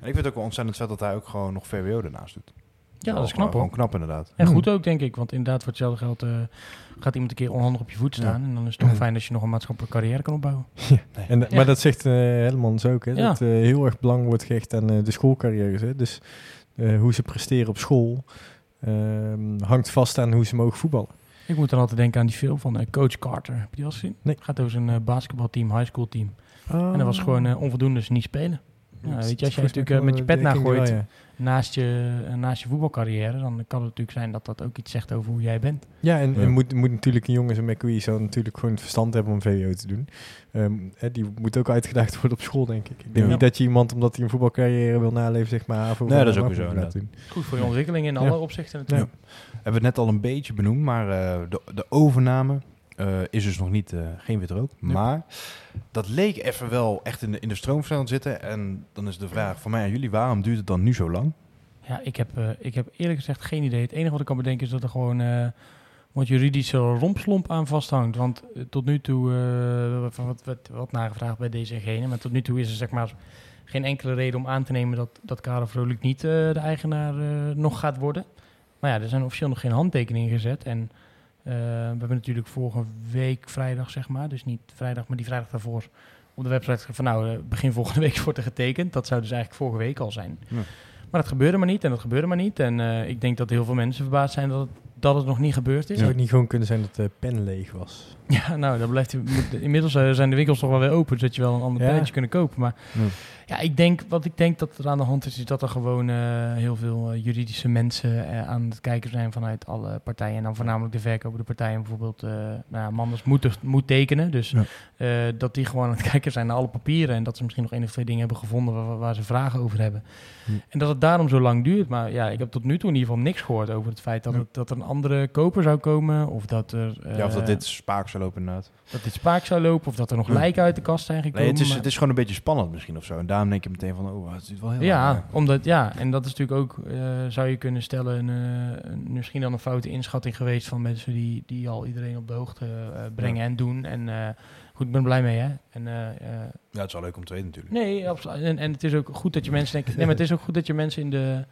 en ik vind het ook wel ontzettend vet dat hij ook gewoon nog VWO ernaast doet. Ja, dat is knap hoor. Gewoon knap inderdaad. En goed ook, denk ik. Want inderdaad, voor hetzelfde geld uh, gaat iemand een keer onhandig op je voet staan. En dan is het toch fijn dat je nog een maatschappelijke carrière kan opbouwen. Ja. En, Maar dat zegt uh, Helmans ook. Hè, Dat uh, heel erg belang wordt gehecht aan de schoolcarrières. Hè. Dus hoe ze presteren op school ehm, hangt vast aan hoe ze mogen voetballen. Ik moet dan altijd denken aan die film van Coach Carter. Heb je die al gezien? Nee. Het gaat over zijn basketbalteam, high school team. En dat was gewoon onvoldoende, dus niet spelen. Ja, weet je, als je natuurlijk uh, met je pet nagooit naast, je, uh, naast je voetbalcarrière, dan kan het natuurlijk zijn dat dat ook iets zegt over hoe jij bent. Ja, en, ja. moet, moet natuurlijk een jongen zo'n McQueen zo natuurlijk gewoon het verstand hebben om VWO te doen. Um, hè, die moet ook uitgedaagd worden op school, denk ik. Ik denk niet dat je iemand, omdat hij een voetbalcarrière wil naleven, zeg maar... Nee, dat is ook zo. Goed voor je ontwikkeling in alle opzichten natuurlijk. Hebben we het net al een beetje benoemd, maar uh, de, de overname uh, is dus nog niet, uh, geen wit rook. Maar dat leek even wel echt in de, in de stroomversnelling zitten. En dan is de vraag voor mij aan jullie, waarom duurt het dan nu zo lang? Ja, ik heb, uh, ik heb eerlijk gezegd geen idee. Het enige wat ik kan bedenken is dat er gewoon wat juridische rompslomp aan vasthangt. Want tot nu toe, van wat, wat, wat nagevraagd bij deze maar tot nu toe is er zeg maar geen enkele reden om aan te nemen dat, dat Karel Vrolijk niet de eigenaar nog gaat worden. Maar ja, er zijn officieel nog geen handtekeningen gezet en... Uh, we hebben natuurlijk vorige week vrijdag, zeg maar, dus niet vrijdag, maar die vrijdag daarvoor, op de website van nou, eh, begin volgende week wordt er getekend. Dat zou dus eigenlijk vorige week al zijn. Ja. Maar dat gebeurde maar niet en dat gebeurde maar niet. En uh, ik denk dat heel veel mensen verbaasd zijn dat het, dat het nog niet gebeurd is. Zou het niet gewoon kunnen zijn dat de pen leeg was? Ja, nou, dan blijft, inmiddels zijn de winkels toch wel weer open, zodat je wel een ander ja. pennetje kunnen kopen. Maar ja. Ja, ik denk, wat ik denk dat er aan de hand is, is dat er gewoon uh, heel veel uh, juridische mensen uh, aan het kijken zijn vanuit alle partijen. En dan voornamelijk de verkopende partijen bijvoorbeeld, nou, Manders moet, moet tekenen. Dus ja. dat die gewoon aan het kijken zijn naar alle papieren. En dat ze misschien nog één of twee dingen hebben gevonden waar, waar ze vragen over hebben. En dat het daarom zo lang duurt. Maar ja, ik heb tot nu toe in ieder geval niks gehoord over het feit dat, het, dat er een andere koper zou komen. Of dat er... ja, of dat dit spaak zou lopen inderdaad. Dat dit spaak zou lopen, of dat er nog lijken uit de kast zijn gekomen. Nee, het is, het is gewoon een beetje spannend misschien of zo. En denk je meteen van, oh, het is wel heel Ja, omdat, ja, en dat is natuurlijk ook, uh, zou je kunnen stellen, uh, misschien dan een foute inschatting geweest van mensen die, die al iedereen op de hoogte uh, brengen ja. en doen. En goed, ik ben blij mee, hè. En, ja, het is wel leuk om te weten natuurlijk. Nee, absoluut. En, en het is ook goed dat je mensen denken, nee, maar het is ook goed dat je mensen in de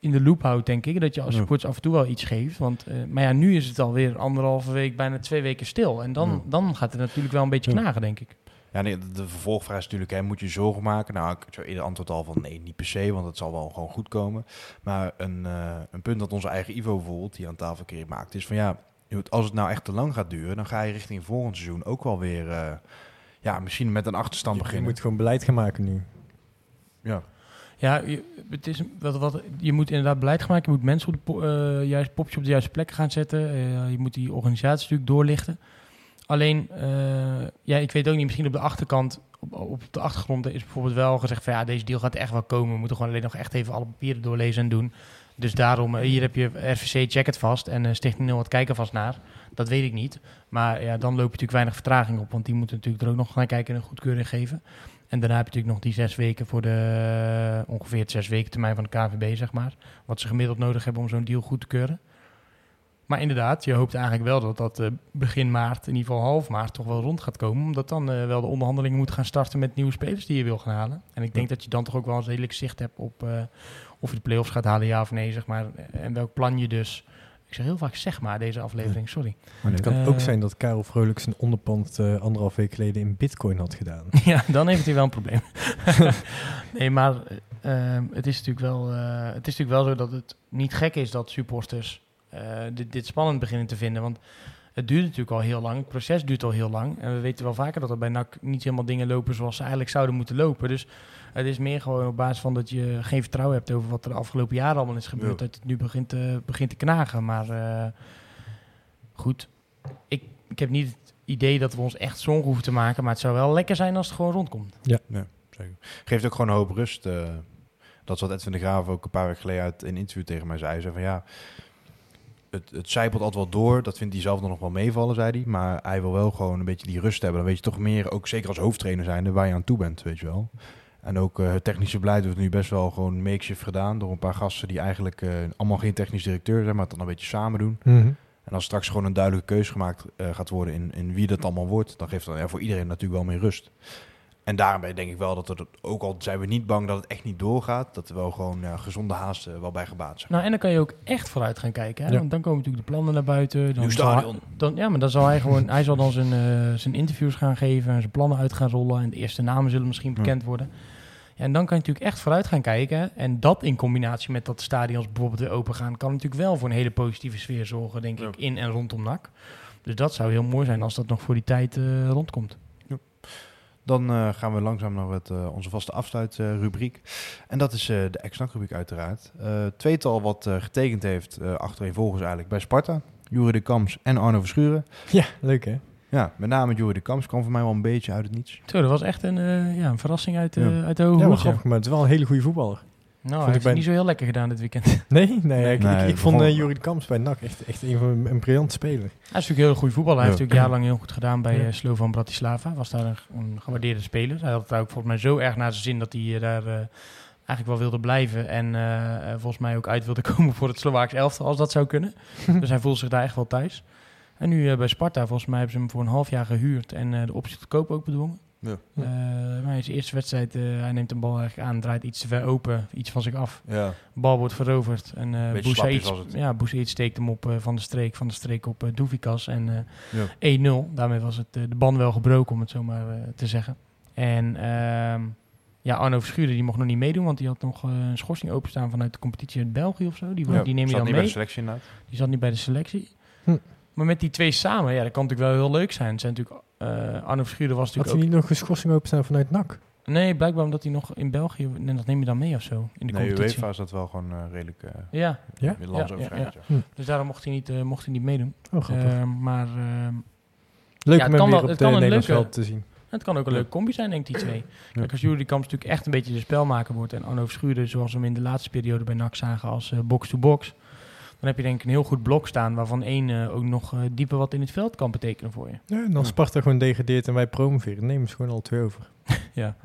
in de loop houdt, denk ik. Dat je als supporters af en toe wel iets geeft. Want, uh, maar ja, nu is het alweer anderhalve week, bijna twee weken stil. En dan, dan gaat het natuurlijk wel een beetje knagen, denk ik. Ja, nee, de, vervolgvraag is natuurlijk, hè, moet je zorgen maken? Nou, ik zou eerder antwoord al van nee, niet per se, want het zal wel gewoon goed komen. Maar een, uh, een punt dat onze eigen Ivo bijvoorbeeld, die aan tafel keer maakt, is van ja, als het nou echt te lang gaat duren, dan ga je richting volgend seizoen ook wel weer, uh, ja, misschien met een achterstand je, beginnen. Je moet gewoon beleid gaan maken nu. Ja. Ja, je, het is, wat, wat, je moet inderdaad beleid gaan maken. Je moet mensen op de uh, juiste popje op de juiste plek gaan zetten. Uh, je moet die organisatie natuurlijk doorlichten. Alleen, uh, ja, ik weet ook niet, misschien op de achterkant, op, op, de achtergrond is bijvoorbeeld wel gezegd van ja, deze deal gaat echt wel komen. We moeten gewoon alleen nog echt even alle papieren doorlezen en doen. Dus daarom, hier heb je RVC, check het vast en uh, Stichting wat kijken vast naar. Dat weet ik niet. Maar ja, dan loop je natuurlijk weinig vertraging op, want die moeten natuurlijk er ook nog naar kijken en een goedkeuring geven. En daarna heb je natuurlijk nog die zes weken voor de ongeveer zes weken termijn van de KVB, zeg maar. Wat ze gemiddeld nodig hebben om zo'n deal goed te keuren. Maar inderdaad, je hoopt eigenlijk wel dat dat uh, begin maart, in ieder geval half maart, toch wel rond gaat komen. Omdat dan uh, wel de onderhandelingen moeten gaan starten met nieuwe spelers die je wil gaan halen. En ik denk dat je dan toch ook wel een redelijk zicht hebt op uh, of je de play-offs gaat halen, ja of nee, zeg maar. En welk plan je dus ik zeg heel vaak zeg maar deze aflevering, sorry. Maar het kan uh, ook zijn dat Karel Vrolijk zijn onderpand uh, anderhalf week geleden in bitcoin had gedaan. ja, dan heeft hij wel een probleem. nee, maar uh, het, is natuurlijk wel, het is natuurlijk wel zo dat het niet gek is dat supporters dit, dit spannend beginnen te vinden. Want het duurt natuurlijk al heel lang. Het proces duurt al heel lang. En we weten wel vaker dat er bij NAC niet helemaal dingen lopen zoals ze eigenlijk zouden moeten lopen. Dus het is meer gewoon op basis van dat je geen vertrouwen hebt over wat er de afgelopen jaren allemaal is gebeurd. Ja. Dat het nu begint te, begint te knagen. Maar uh, goed, ik, ik heb niet het idee dat we ons echt zorgen hoeven te maken. Maar het zou wel lekker zijn als het gewoon rondkomt. Ja, ja zeker. Geeft ook gewoon een hoop rust. Uh, dat is wat Edwin de Graaf ook een paar weken geleden uit een interview tegen mij zei. Zei van ja, het, het zijpelt altijd wel door. Dat vindt hij zelf dan nog wel meevallen, zei hij. Maar hij wil wel gewoon een beetje die rust hebben. Dan weet je toch meer, ook zeker als hoofdtrainer zijn, waar je aan toe bent, weet je wel. En ook uh, het technische beleid wordt nu best wel gewoon makeshift gedaan door een paar gasten die eigenlijk uh, allemaal geen technisch directeur zijn, maar het dan een beetje samen doen. Mm -hmm. En als straks gewoon een duidelijke keuze gemaakt uh, gaat worden in, in wie dat allemaal wordt, dan geeft dat ja, voor iedereen natuurlijk wel meer rust. En daarbij denk ik wel dat het, ook al zijn we niet bang dat het echt niet doorgaat, dat er wel gewoon ja, gezonde haast uh, wel bij gebaat zijn. Nou, en dan kan je ook echt vooruit gaan kijken. Hè? Ja. Want dan komen natuurlijk de plannen naar buiten. Dan Nieuw zal hij- stadion. dan, ja, maar dan zal hij gewoon, hij zal dan zijn, eh, zijn interviews gaan geven en zijn plannen uit gaan rollen. En de eerste namen zullen misschien Ja. bekend worden. Ja, en dan kan je natuurlijk echt vooruit gaan kijken. En dat in combinatie met dat de stadions bijvoorbeeld weer open gaan, kan natuurlijk wel voor een hele positieve sfeer zorgen, denk Ja. ik, in en rondom NAC. Dus dat zou heel mooi zijn als dat nog voor die tijd eh, rondkomt. Dan eh, gaan we langzaam naar het, eh, onze vaste afsluitrubriek. en dat is eh, de ex-rubriek uiteraard. Eh, tweetal wat eh, getekend heeft, eh achtereenvolgens eigenlijk, bij Sparta. Jurie de Kams en Arno Verschuren. Ja, leuk hè? Ja, met name Jurie de Kams kwam voor mij wel een beetje uit het niets. Zo, dat was echt een, eh, ja, een verrassing uit, Ja. uit de hoge Ja, maar grappig, maar het is wel een hele goede voetballer. Nou, Vond hij ik heeft bij- het niet zo heel lekker gedaan dit weekend. Nee? Nee, ik, Nee, ik, ik vond uh, Jurie Kamps bij NAC echt, echt een van een, een briljant speler. Hij is natuurlijk een heel goede voetballer. Hij Ja. heeft natuurlijk jarenlang heel goed gedaan bij Ja. eh, Slovan Bratislava. Was daar een, een gewaardeerde speler. Hij had het daar ook volgens mij zo erg naar zijn zin dat hij eh, daar eh, eigenlijk wel wilde blijven. En volgens mij ook uit wilde komen voor het Slovaaks elftal, als dat zou kunnen. dus hij voelde zich daar echt wel thuis. En nu eh, bij Sparta, volgens mij hebben ze hem voor een half jaar gehuurd. En eh, de optie tot koop ook bedwongen. Ja. Eh, maar in zijn eerste wedstrijd, eh, hij neemt de bal eigenlijk aan, draait iets te ver open, iets van zich af. Ja. bal wordt veroverd. En eh het. ja, steekt hem op van de streek, van de streek op eh Doevikas. En eh, Ja. 1-0. Daarmee was het, de ban wel gebroken, om het zo maar te zeggen. En ehm, ja, Arno Verschuren die mocht nog niet meedoen, want die had nog een schorsing openstaan vanuit de competitie uit België of zo. Die, Ja, die neem je zat dan niet mee. bij de selectie inderdaad. Die zat niet bij de selectie. Hm. Maar met die twee samen, ja, dat kan natuurlijk wel heel leuk zijn. Het zijn natuurlijk, eh, Arno Verschuren was Had natuurlijk hij ook... niet nog een schorsing openstaan vanuit NAC? Nee, blijkbaar omdat hij nog in België... Nee, dat neem je dan mee of zo, in de Nee, competitie. UEFA is dat wel gewoon eh, redelijk uh, Ja, Ja? Ja, Ja, dus daarom mocht hij niet, eh, mocht hij niet meedoen. Oh, grappig. Maar ehm, Leuk ja, om hem kan weer op het de kan een Nederlands leuke- veld te zien. Het kan ook een Ja. leuke combi zijn, denk ik, die twee. Ja. Kijk, als Jury Kamps natuurlijk echt een beetje de spelmaker wordt... en Arno Verschuren, zoals we hem in de laatste periode bij NAC zagen... als eh, box-to-box... dan heb je denk ik een heel goed blok staan... waarvan één eh, ook nog eh, dieper wat in het veld kan betekenen voor je. Ja, en als Ja. Sparta gewoon degradeert en wij promoveren, nemen ze gewoon al twee over. Ja.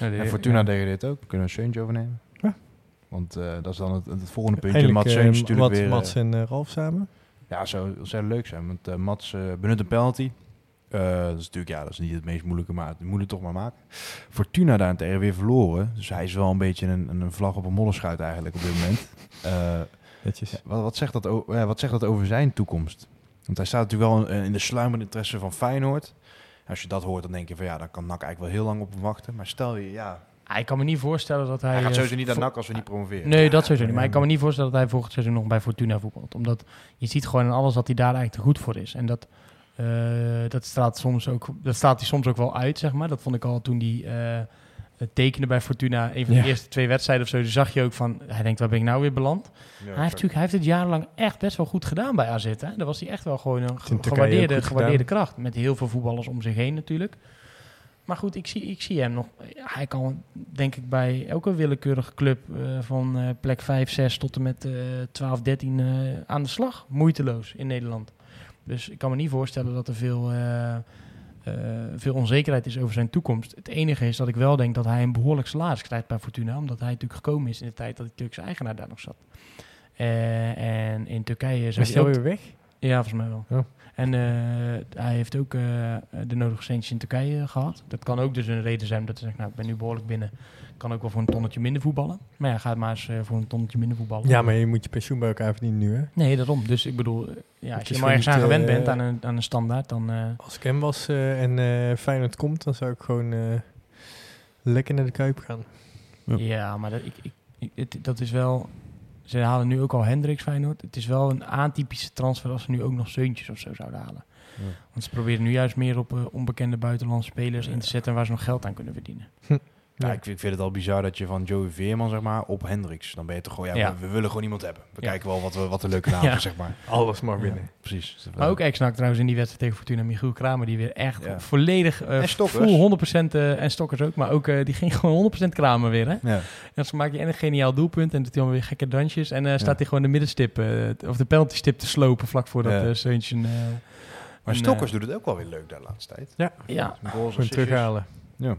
En Fortuna deed dit ook. Kunnen we Seuntje overnemen? Ja. Want eh, dat is dan het, het volgende puntje. Eindelijk Mats Seuntje natuurlijk Mats, weer... Mats en Ralf samen. Ja, zou zou leuk zijn. Want Mats benut een penalty. Eh, dat is natuurlijk ja, dat is niet het meest moeilijke, maar het moet het toch maar maken. Fortuna daarentegen weer verloren. Dus hij is wel een beetje een, een vlag op een modderschuit eigenlijk op dit moment. Eh, Netjes. ja, wat, wat, zegt dat o- ja, wat zegt dat over zijn toekomst? Want hij staat natuurlijk wel in, in de sluimerende interesse van Feyenoord. Als je dat hoort, dan denk je van ja, dan kan NAC eigenlijk wel heel lang op hem wachten. Maar stel je, ja... Ik kan me niet voorstellen dat hij... Hij gaat sowieso niet naar NAC als we niet promoveren. Nee, dat sowieso niet. Maar ik kan me niet voorstellen dat hij volgend seizoen nog bij Fortuna voetbalt. Omdat je ziet gewoon in alles dat hij daar eigenlijk te goed voor is. En dat, uh, dat, staat soms ook, dat staat hij soms ook wel uit, zeg maar. Dat vond ik al toen hij uh, tekende bij Fortuna. Een van de eerste twee wedstrijden of zo. Dus zag je ook van, hij denkt, waar ben ik nou weer beland? Ja, hij, heeft natuurlijk, hij heeft het jarenlang echt best wel goed gedaan bij AZ. Hè? Daar was hij echt wel gewoon een gewaardeerde, gewaardeerde kracht. Met heel veel voetballers om zich heen natuurlijk. Maar goed, ik zie, ik zie hem nog. Hij kan, denk ik, bij elke willekeurige club uh, van uh, plek 5, 6 tot en met uh, 12, 13 aan de slag. Moeiteloos in Nederland. Dus ik kan me niet voorstellen dat er veel, uh, veel onzekerheid is over zijn toekomst. Het enige is dat ik wel denk dat hij een behoorlijk salaris krijgt bij Fortuna. Omdat hij natuurlijk gekomen is in de tijd dat de Turkse eigenaar daar nog zat. en in Turkije... Is hij weer weg? Ja, volgens mij wel. Oh. En uh, hij heeft ook de nodige centjes in Turkije gehad. Dat kan ook dus een reden zijn dat hij zegt, nou, ik ben nu behoorlijk binnen. Kan ook wel voor een tonnetje minder voetballen. Maar ja, gaat maar eens uh, voor een tonnetje minder voetballen. Ja, maar je moet je pensioen bij elkaar verdienen nu, hè? Nee, daarom. Dus ik bedoel, ja, als je maar ergens aan gewend bent, aan een, aan een standaard, dan... Als ik hem was en Feyenoord komt, dan zou ik gewoon lekker naar de Kuip gaan. Ja, ja maar dat, ik, ik, ik, het, dat is wel ze halen nu ook al Hendricks Feyenoord. Het is wel een atypische transfer als ze nu ook nog Zeuntjes of zo zouden halen. Ja. Want ze proberen nu juist meer op uh, onbekende buitenlandse spelers in te zetten waar ze nog geld aan kunnen verdienen. Hm. Ja, ik, vind, het al bizar dat je van Joey Veerman, zeg maar, op Hendricks. Dan ben je toch gewoon, ja, We, willen gewoon iemand hebben. We kijken wel wat, we, wat de leuke naam is, zeg maar. Alles maar binnen. precies. Maar ook ex-nak trouwens in die wedstrijd tegen Fortuna, Michiel Kramer, die weer echt volledig uh, en full 100% uh, en Stokkers ook, maar ook uh, die ging gewoon 100% Kramer weer, hè? Ja. En dan maak je en een geniaal doelpunt en doet hij weer gekke dansjes en uh, staat hij gewoon de middenstip, of de penalty stip te slopen vlak voordat dat Seuntje... maar Stokkers doet het ook wel weer leuk de laatste tijd. Ja. Ja. Gewoon terughalen. Ja.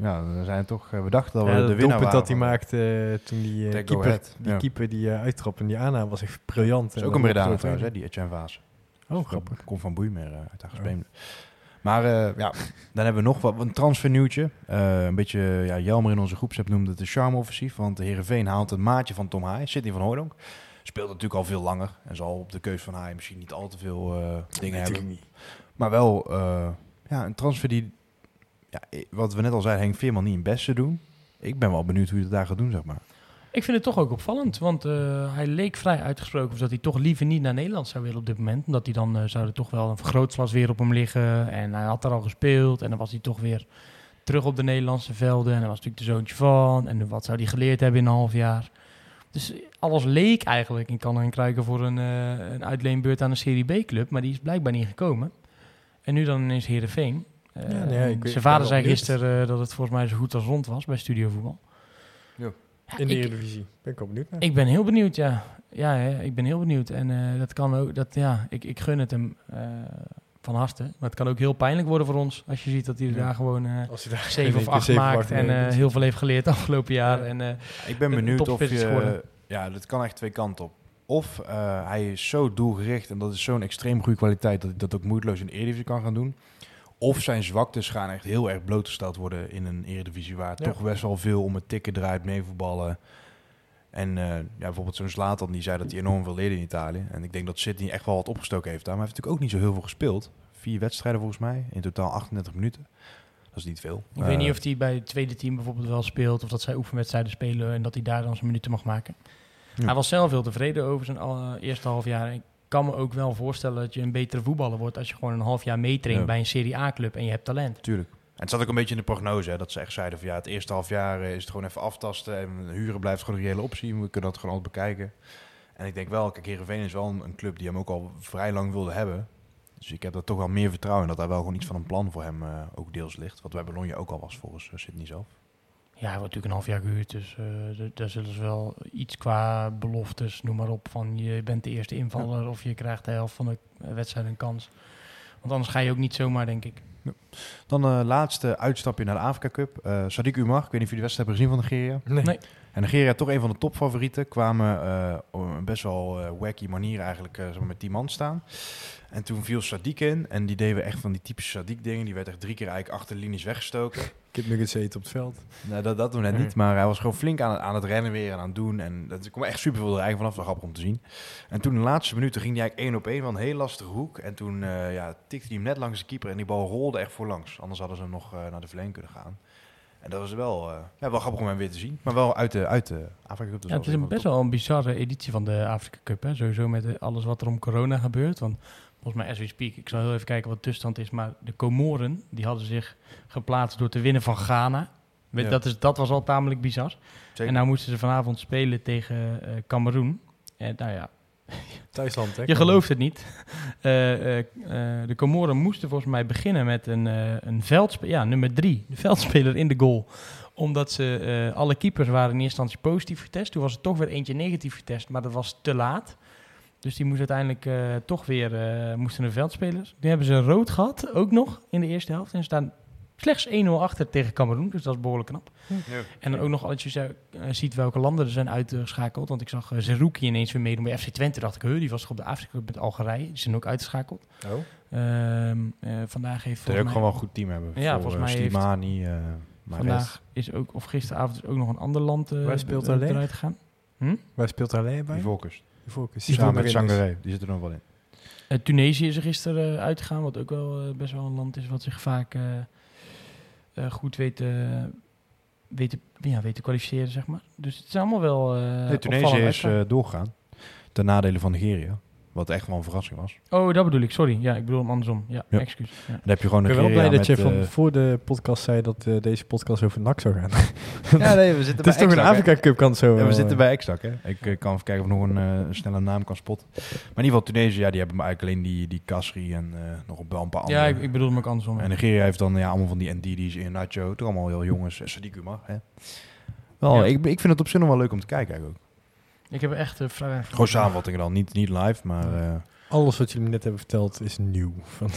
Ja, we zijn toch, eh, we dachten dat we de winnaar waren. dat hij maakte uh, toen die, uh, keeper, die keeper die uittrap en die aannaam was echt briljant. Dat is ook een Breda trouwens, hè, die Etienne Vaas. Oh, grappig. Komt van Boeimeer uit Hagersbeemde. Oh. Maar ja, dan hebben we nog wat, een transfernieuwtje. een beetje, ja, Jelmer in onze groepsapp noemde het de charme-offensief. Want de Heerenveen haalt het maatje van Tom Haai, Sidney van Hooydonk. Speelt natuurlijk al veel langer. En zal op de keus van Haai misschien niet al te veel dingen hebben. Niet. Maar wel ja, een transfer die ja, wat we net al zeiden, Henk Veerman niet in beste doen. Ik ben wel benieuwd hoe je het daar gaat doen, zeg maar. Ik vind het toch ook opvallend, want uh, hij leek vrij uitgesproken dat hij toch liever niet naar Nederland zou willen op dit moment. Omdat hij dan uh, zou er toch wel een vergrootglas weer op hem liggen. En hij had er al gespeeld en dan was hij toch weer terug op de Nederlandse velden. En hij was natuurlijk de zoontje van. En wat zou hij geleerd hebben in een half jaar? Dus alles leek eigenlijk in kan en kruiken voor een, uh, een uitleenbeurt aan een Serie B-club. Maar die is blijkbaar niet gekomen. En nu dan ineens Heerenveen. Ja, nee, zijn vader zei gisteren uh, dat het volgens mij zo goed als rond was bij Studio Voetbal. Ja. in de Eredivisie. Ben ik ook benieuwd naar. Ik ben heel benieuwd, ja. Ja, hè, ik ben heel benieuwd. En uh, dat kan ook, dat, ja, ik, ik gun het hem uh, van harte. Maar het kan ook heel pijnlijk worden voor ons. Als je ziet dat hij ja. daar gewoon als hij daar 7 of 8 maakt. En heel veel heeft geleerd afgelopen jaar. En, ik ben benieuwd of je... Ja, dat kan echt twee kanten op. Of hij is zo doelgericht en dat is zo'n extreem goede kwaliteit... dat hij dat ook moeiteloos in de Eredivisie kan gaan doen... Of zijn zwaktes gaan echt heel erg blootgesteld worden in een eredivisie waar toch best wel veel om het tikken draait, meevoetballen. En uh, ja, bijvoorbeeld zo'n Zlatan die zei dat hij enorm veel leerde in Italië. En ik denk dat Sydney echt wel wat opgestoken heeft daar. Maar hij heeft natuurlijk ook niet zo heel veel gespeeld. Vier wedstrijden volgens mij, in totaal 38 minuten. Dat is niet veel. Ik weet niet eh, of hij bij het tweede team bijvoorbeeld wel speelt. Of dat zij oefenwedstrijden spelen en dat hij daar dan zijn minuten mag maken. Hij was zelf heel tevreden over zijn uh, eerste half jaar kan me ook wel voorstellen dat je een betere voetballer wordt als je gewoon een half jaar meetraint bij een Serie A-club en je hebt talent. Tuurlijk. En het zat ook een beetje in de prognose, hè, dat ze echt zeiden van ja, het eerste half jaar eh, is het gewoon even aftasten en huren blijft gewoon een reële optie. We kunnen dat gewoon altijd bekijken. En ik denk wel, kijk, Heerenveen is wel een, club die hem ook al vrij lang wilde hebben. Dus ik heb er toch wel meer vertrouwen in dat daar wel gewoon iets van een plan voor hem uh, ook deels ligt. Wat bij Bologna ook al was volgens uh, Sydney zelf. Ja, hij wordt natuurlijk een half jaar gehuurd, dus uh, daar zullen ze wel iets qua beloftes, noem maar op, van je bent de eerste invaller of je krijgt de helft van de wedstrijd een kans. Want anders ga je ook niet zomaar, denk ik. Ja. Dan de uh, laatste uitstapje naar de Afrika Cup. Uh, Sadiq Umar, ik weet niet of jullie de wedstrijd hebben gezien van Nigeria. Nee. nee. En Nigeria, toch een van de topfavorieten, kwamen op een best wel wacky manier eigenlijk met die man staan. En toen viel Sadiq in en die deden we echt van die typische Sadiq dingen. Die werd echt drie keer eigenlijk achter de linies weggestoken. Kipnuggets eten op het veld. Nou, dat, dat doen we net niet, maar hij was gewoon flink aan het, aan het rennen weer en aan het doen. En dat kwam echt super veel er eigenlijk vanaf, de grappig om te zien. En toen de laatste minuten ging hij eigenlijk één op één van een heel lastige hoek. En toen uh, ja, tikte hij hem net langs de keeper en die bal rolde echt voorlangs. Anders hadden ze hem nog uh, naar de verlenging kunnen gaan. En dat was wel, uh, ja, wel grappig om hem weer te zien. Maar wel uit de, uit de Afrika Cup. Dus ja, het is een best wel een bizarre editie van de Afrika Cup. Hè? Sowieso met alles wat er om corona gebeurt. Want volgens mij as we speak, ik zal heel even kijken wat de tussenstand is. Maar de Comoren, die hadden zich geplaatst door te winnen van Ghana. Dat, is, dat was al tamelijk bizar. En nou moesten ze vanavond spelen tegen uh, Cameroen. En nou ja, Thuisland, hè? Je gelooft het niet. Uh, uh, de Comoren moesten volgens mij beginnen met een, een veldspeler, ja, nummer drie, de veldspeler in de goal. Omdat ze, alle keepers waren in eerste instantie positief getest. Toen was er toch weer eentje negatief getest, maar dat was te laat. Dus die moest uiteindelijk toch weer, moesten een veldspeler. Die hebben ze rood gehad, ook nog in de eerste helft. En staan slechts 1-0 achter tegen Cameroen, dus dat is behoorlijk knap. Ja. En dan ook nog als je uh, ziet welke landen er zijn uitgeschakeld. Want ik zag uh, Zerouki ineens weer meedoen bij FC Twente. dacht ik, die was toch op de Afrika met Algerije. Die zijn ook uitgeschakeld. Oh. Uh, vandaag heeft Dat ook gewoon wel een goed team hebben. Ja, volgens mij Slimani, heeft... vandaag is ook, of gisteravond is ook nog een ander land Waar speelt eruit gegaan. Hm? Waar speelt alleen bij? Die Focus. Die Focus. Die Samen met Sangaré, die zit er nog wel in. Tunesië is er gisteren uitgegaan, wat ook wel best wel een land is wat zich vaak uh, goed weten, weten, ja, weten kwalificeren, zeg maar. Dus het is allemaal wel uh, nee, Tunesië is uh, doorgegaan, ten nadele van Nigeria. Wat echt wel een verrassing was. Oh, dat bedoel ik. Sorry. Ja, ik bedoel hem andersom. Ja, ja. excuus. Ja. Dan heb je gewoon een Ik ben wel blij dat je van uh, voor de podcast zei dat uh, deze podcast over NAC zou gaan. ja, nee, we zitten Het is toch een Afrika Cup kan zo. Ja, we zitten bij Extak, hè. Ik uh, kan even kijken of ik nog een, snelle naam kan spotten. Maar in ieder geval Tunesië, ja, die hebben eigenlijk alleen die, die Kasri en nog een paar andere. Ja, ik, ik bedoel hem ook andersom. En Nigeria heeft dan ja, allemaal van die NDD's in Nacho. Toch allemaal heel jongens. Sadiq Umar, hè. Wel, ik, ik vind het op zich nog wel leuk om te kijken eigenlijk ook. Ik heb echt uh, vragen. Gewoon samenvattingen dan, niet, niet live, maar... Uh, alles wat jullie net hebben verteld is nieuw van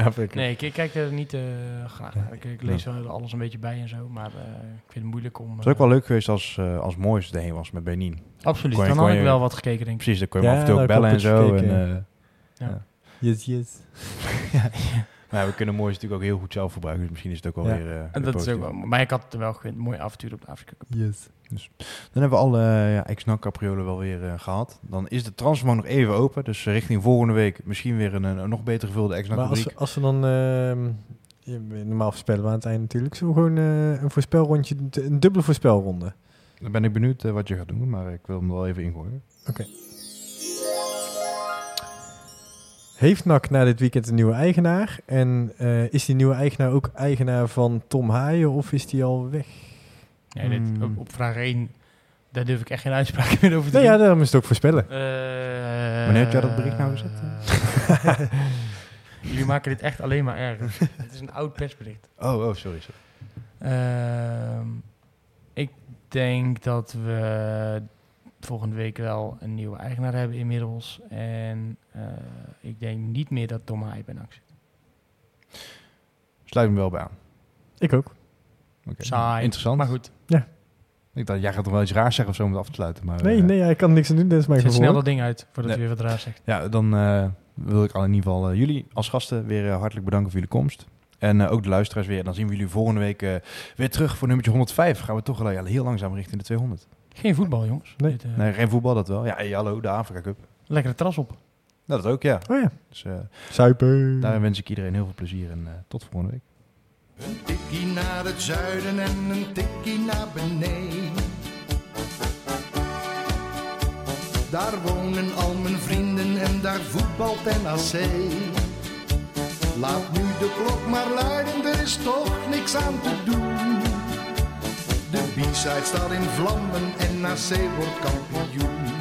Afrika. Nee, ik, kijk er niet uh, graag naar. Ik, ik lees er alles een beetje bij en zo, maar uh, ik vind het moeilijk om... Het is ook wel leuk geweest als, uh, als Moois erheen was met Benin. Absoluut, dan had ik wel wat gekeken, denk ik. Precies, dan kon je ja, af en toe ook bellen en zo. En, ja. ja. Yes, yes. ja. Maar we kunnen Moois natuurlijk ook heel goed zelf gebruiken, dus misschien is het ook wel weer... en dat is ook wel, maar ik had er wel een mooi avontuur op de Afrika Cup. Yes. Dus dan hebben we alle uh, ja, ex capriolen wel weer uh, gehad. Dan is de transfer nog even open. Dus richting volgende week misschien weer een, een nog beter gevulde ex Maar als, als we dan... Uh, normaal voorspellen we aan het einde natuurlijk. Zullen we gewoon uh, een voorspelrondje... Een dubbele voorspelronde? Dan ben ik benieuwd wat je gaat doen. Maar ik wil hem wel even ingooien. Oké. Okay. Heeft NAC na dit weekend een nieuwe eigenaar? En is die nieuwe eigenaar ook eigenaar van Tom Haaien of is die al weg? Nee, dit, op, hmm. op, vraag 1, daar durf ik echt geen uitspraak meer over te nee, doen. Ja, daarom is het ook voorspellen. Uh, Wanneer heb jij dat bericht nou gezet? Jullie maken dit echt alleen maar erger. het is een oud persbericht. Oh, oh sorry. sorry. Uh, ik denk dat we volgende week wel een nieuwe eigenaar hebben inmiddels. En uh, ik denk niet meer dat Tom Haai bij NAC Sluit hem wel bij aan. Ik ook. Okay. Saai. Interessant. Maar goed. Ja. Ik dacht, jij gaat toch wel iets raars zeggen of zo om het af te sluiten. Maar, nee, uh, nee, hij kan niks aan doen. Dat is mijn gevoel. snel dat ding uit voordat nee. je weer wat raars zegt. Ja, dan uh, wil ik al in ieder geval uh, jullie als gasten weer hartelijk bedanken voor jullie komst. En ook de luisteraars weer. Dan zien we jullie volgende week weer terug voor nummertje 105. Gaan we toch wel ja, heel langzaam richting de 200. Geen voetbal, jongens. Nee, Dit, nee geen voetbal, dat wel. Ja, hey, hallo, de Afrika Cup. Lekkere tras op. Nou, dat ook, ja. Oh ja. Dus, Zuipen. Daarin wens ik iedereen heel veel plezier en tot volgende week. Een tikkie naar het zuiden en een tikkie naar beneden. Daar wonen al mijn vrienden en daar voetbalt NAC. Laat nu de klok maar luiden, er is toch niks aan te doen. De B-side staat in vlammen en NAC wordt kampioen.